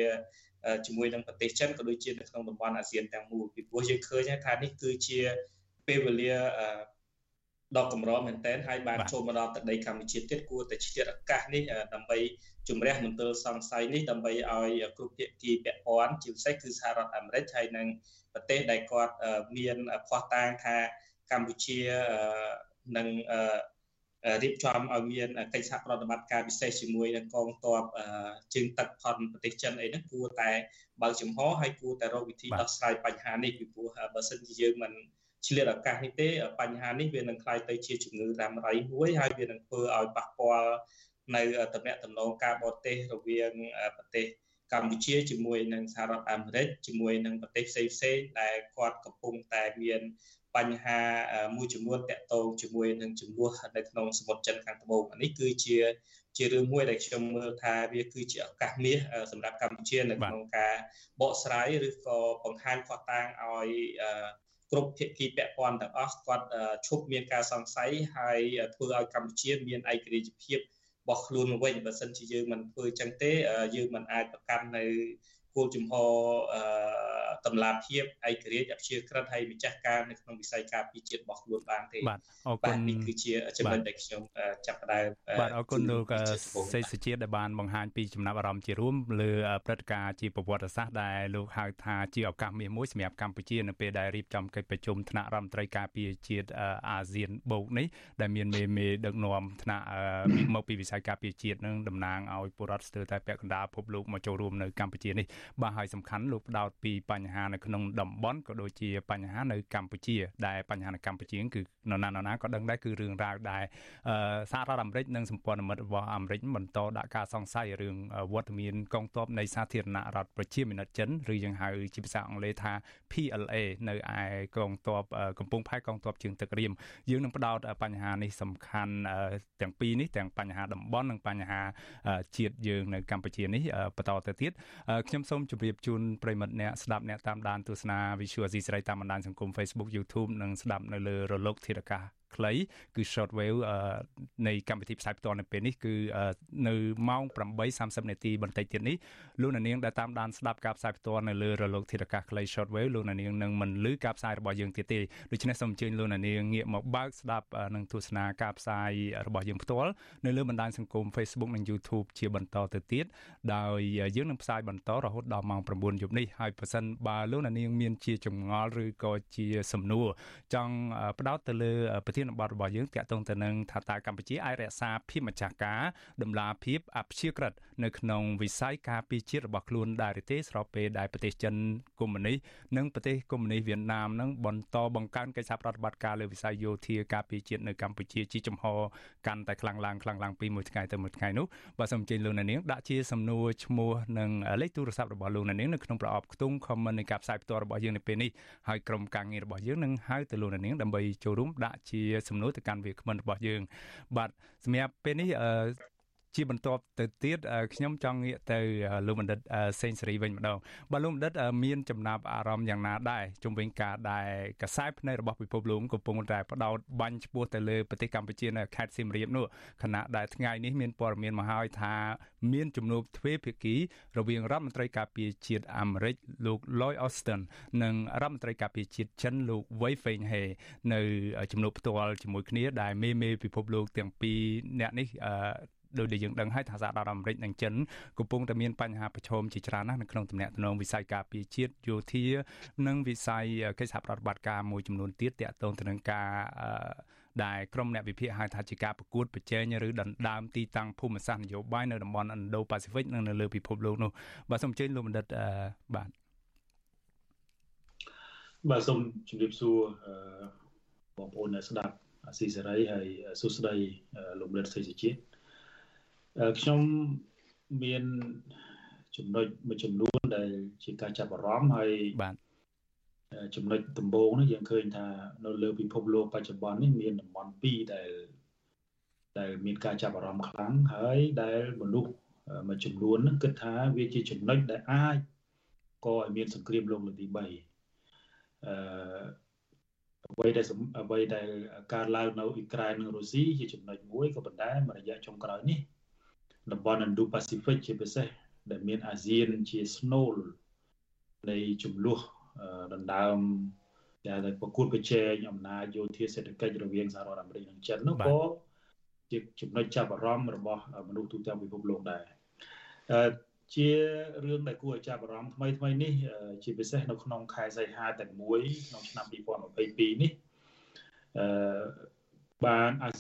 ជាមួយនឹងប្រទេសចិនក៏ដូចជានៅក្នុងតំបន់អាស៊ានទាំងមូលពីព្រោះយើងឃើញថានេះគឺជាពេលវេលាដ៏កម្រមែនទែនហើយបានចូលមកដល់ទឹកដីកម្ពុជាទៀតគួរតែឆ្លៀតឱកាសនេះដើម្បីជំរះមន្ទិលសង្ស័យនេះដើម្បីឲ្យគ្រប់ភាគីពាក់ព័ន្ធជាពិសេសគឺសហរដ្ឋអាមេរិកហើយនិងប្រទេសដែលគាត់មានផ្ោះតាងថា កម្ពុជានឹងរៀបចំឲ្យមានកិច្ចសហប្រតិបត្តិការពិសេសជាមួយនឹងកងទ័ពជើងទឹកផុនប្រទេសចិនអីហ្នឹងគួរតែបើកចំហហើយគួរតែរកវិធីដោះស្រាយបញ្ហានេះពីព្រោះបើសិនជាយើងមិនឆ្លៀតឱកាសនេះទេបញ្ហានេះវានឹងក្លាយទៅជាជំងឺរ៉ាំរ៉ៃមួយហើយវានឹងធ្វើឲ្យប៉ះពាល់នៅតំណែងតំណងការបរទេសរវាងប្រទេសកម្ពុជាជាមួយនឹងសហរដ្ឋអាមេរិកជាមួយនឹងប្រទេសផ្សេងៗដែលគាត់កំពុងតែមាន បញ្ហាមួយចំនួនតាក់ទងជាមួយនឹងចំនួននៅក្នុងសមុទ្រចិនខាងត្បូងនេះគឺជាជារឿងមួយដែលខ្ញុំមើលថាវាគឺជាឱកាសមាសសម្រាប់កម្ពុជានៅក្នុងការបកស្រាយឬក៏បង្ហាញផ្ោះតាងឲ្យគ្រប់ភាគីពាក់ព័ន្ធទាំងអស់គាត់ឈប់មានការសង្ស័យហើយធ្វើឲ្យកម្ពុជាមានឯករាជ្យភាពរបស់ខ្លួនវិញបើសិនជាយើងមិនធ្វើចឹងទេយើងមិនអាចប្រកាន់នៅ គោលជំហរអឺតម្លាភាពឯករាជ្យអព្យាក្រឹតហើយម្ចាស់ការនៅក្នុងវិស័យការពារជាតិរបស់ខ្លួនបានទេបាទអរគុណនេះគឺជាចំណុចដែលខ្ញុំចាប់ផ្ដើមបាទអរគុណលោកសេសជាតិដែលបានបង្ហាញពីចំណាប់អារម្មណ៍ជារួមលើព្រឹត្តិការណ៍ជាប្រវត្តិសាស្ត្រដែលលោកហៅថាជាឱកាសមាសមួយសម្រាប់កម្ពុជានៅពេលដែលរៀបចំកិច្ចប្រជុំថ្នាក់រដ្ឋមន្ត្រីការពារជាតិអាស៊ានបូកនេះដែលមានមេមេដឹកនាំថ្នាក់មកពីវិស័យការពារជាតិនឹងតំណាងឲ្យពលរដ្ឋស្ទើរតែពាក់កណ្ដាលពិភពលោកមកចូលរួមនៅកម្ពុជានេះបាទហើយសំខាន់លោកផ្ដោតពីបញ្ហានៅក្នុងតំបន់ក៏ដូចជាបញ្ហានៅកម្ពុជាដែលបញ្ហានៅកម្ពុជាគឺនរណានរណាក៏ដឹងដែរគឺរឿងរ៉ាវដែលសហរដ្ឋអាមេរិកនិងសម្ព័ន្ធមិត្តរបស់អាមេរិកបន្តដាក់ការសង្ស័យរឿងវត្តមានកងទ័ពនៃសាធារណរដ្ឋប្រជាមានិតចិនឬយើងហៅជាភាសាអង់គ្លេសថា PLA នៅឯកងទ័ពកំពង់ផែកងទ័ពជើងទឹករៀមយើងនឹងផ្ដោតបញ្ហានេះសំខាន់ទាំងពីរនេះទាំងបញ្ហាតំបន់និងបញ្ហាជាតិយើងនៅកម្ពុជានេះបន្តទៅទៀតខ្ញុំសូមជម្រាបជូនប្រិមិត្តអ្នកស្ដាប់អ្នកតាមដានទស្សនា Visual Asia ស្រីតាមបណ្ដាញសង្គម Facebook YouTube និងស្ដាប់នៅលើរលកធាតុអាកាស ខ្លីគឺ short wave នៃកម្មវិធីផ្សាយផ្ទាល់នៅពេលនេះគឺនៅម៉ោង8:30នាទីបន្តិចទៀតនេះលោកនាងដែលតាមដានស្ដាប់ការផ្សាយផ្ទាល់នៅលើរលកធាតុអាកាសខ្លី short wave លោកនាងនឹងមិនលឺការផ្សាយរបស់យើងទៀតទេដូច្នេះសូមអញ្ជើញលោកនាងងាកមកបើកស្ដាប់និងទស្សនាការផ្សាយរបស់យើងផ្ទាល់នៅលើបណ្ដាញសង្គម Facebook និង YouTube ជាបន្តទៅទៀតដោយយើងនឹងផ្សាយបន្តរហូតដល់ម៉ោង9យប់នេះហើយប្រសិនបើលោកនាងមានជាចម្ងល់ឬក៏ជាសំណួរចង់ផ្ដោតទៅលើប្រធានបទរបស់យើងតាក់ទងទៅនឹងថាតើកម្ពុជាអាចរក្សាភាពម្ចាស់ការដំណាភាពអព្យាក្រឹតនៅក្នុងវិស័យការពារជាតិរបស់ខ្លួនដែរទេស្របពេលដែលប្រទេសចិនកុម្មុយនីសនិងប្រទេសកុម្មុយនីសវៀតណាមនឹងបន្តបង្កើនកិច្ចសហប្រតិបត្តិការលើវិស័យយោធាការពារជាតិនៅកម្ពុជាជាចំហកាន់តែខ្លាំងឡើងខ្លាំងឡើងពីមួយថ្ងៃទៅមួយថ្ងៃនោះបាទសូមអញ្ជើញលោកអ្នកនាងដាក់ជាសំណួរឈ្មោះនិងលេខទូរស័ព្ទរបស់លោកអ្នកនាងនៅក្នុងប្រអប់ខ្ទង់ comment នៃការផ្សាយផ្ទាល់របស់យើងនៅពេលនេះហើយក្រុមការងាររបស់យើងនឹងហៅទៅលោកអ្នកនាងដើម្បីចូលរួមដាក់ជាសំណួរទៅកាន់វាគ្មិនរបស់យើង បាទសម្រាប់ពេលនេះ ជាបន្ទាប់ទៅទៀតខ្ញុំចង់ងាកទៅលោកបណ្ឌិតសេងសេរីវិញម្ដងបាទលោកបណ្ឌិតមានចំណាប់អារម្មណ៍យ៉ាងណាដែរជំវិញការដែលកសែភ្នែករបស់ពិភពលោកកំពុងតែផ្ដោតបាញ់ឆ្ពោះទៅលើប្រទេសកម្ពុជានៅខេត្តសៀមរាបនោះខណៈដែលថ្ងៃនេះមានព័ត៌មានមកហើយថាមានជំនួបទ្វេភាគីរវាងរដ្ឋមន្ត្រីការពារជាតិអាមេរិកលោក Lloyd Austin និងរដ្ឋមន្ត្រីការពារជាតិចិនលោក Wei Fenghe នៅជំនួបផ្ទាល់ជាមួយគ្នាដែលមេមេពិភពលោកទាំងពីរអ្នកនេះ ដោយដែលយើងដឹងហើយថាសហរដ្ឋអាមេរិកនិងចិនកំពុងតែមានបញ្ហាប្រឈមជាច្រើនណាស់នៅក្នុងទំនាក់ទំនងវិស័យការពារជាតិយោធានិងវិស័យកិច្ចសហប្រតិបត្តិការមួយចំនួនទៀតទាក់ទងទៅនឹងការដែលក្រុមអ្នកវិភាគហៅថាជាការប្រកួតប្រជែងឬដណ្ដើមទីតាំងភូមិសាស្ត្រនយោបាយនៅតំបន់ Indo-Pacific និងនៅលើពិភពលោកនោះបាទសូមអញ្ជើញលោកបណ្ឌិតបាទបាទសូមជម្រាបសួរបងប្អូនអ្នកស្ដាប់អាស៊ីសេរីហើយសួស្ដីលោកបណ្ឌិតសេចជាតិ ខ្ញុំមានចំណុចមួយចំនួនដែលជាការចាប់អារម្មណ៍ហើយបាទចំណុចដំបូងនេះយើងឃើញថានៅលើពិភពលោកបច្ចុប្បន្ននេះមានតំបន់2ដែលដែលមានការចាប់អារម្មណ៍ខ្លាំងហើយដែលមនុស្សមួយចំនួនហ្នឹងគិតថាវាជាចំណុចដែលអាចកឲ្យមានសង្គ្រាមលោកលើកទី3អឺអ្វីដែលអ្វីដែលការឡើងនៅអ៊ុយក្រែននិងរុស្ស៊ីជាចំណុចមួយក៏ប៉ុន្តែមួយរយៈចុងក្រោយនេះ តំបន់ Indo-Pacific ជាពិសេសដែលមានអាស៊ានជាស្នូលនៃចំនួនដណ្ដើមដែលប្រកួតប្រជែងអំណាចយោធាសេដ្ឋកិច្ចរវាងសហរដ្ឋអាមេរិកនិងចិននោះក៏ជាចំណុចចាប់អារម្មណ៍របស់មនុស្សទូទាំងពិភពលោកដែរជារឿងដែលគួរឲ្យចាប់អារម្មណ៍ថ្មីថ្មីនេះជាពិសេសនៅក្នុងខែសីហាតែមួយក្នុងឆ្នាំ2022នេះអឺបានអាស៊ី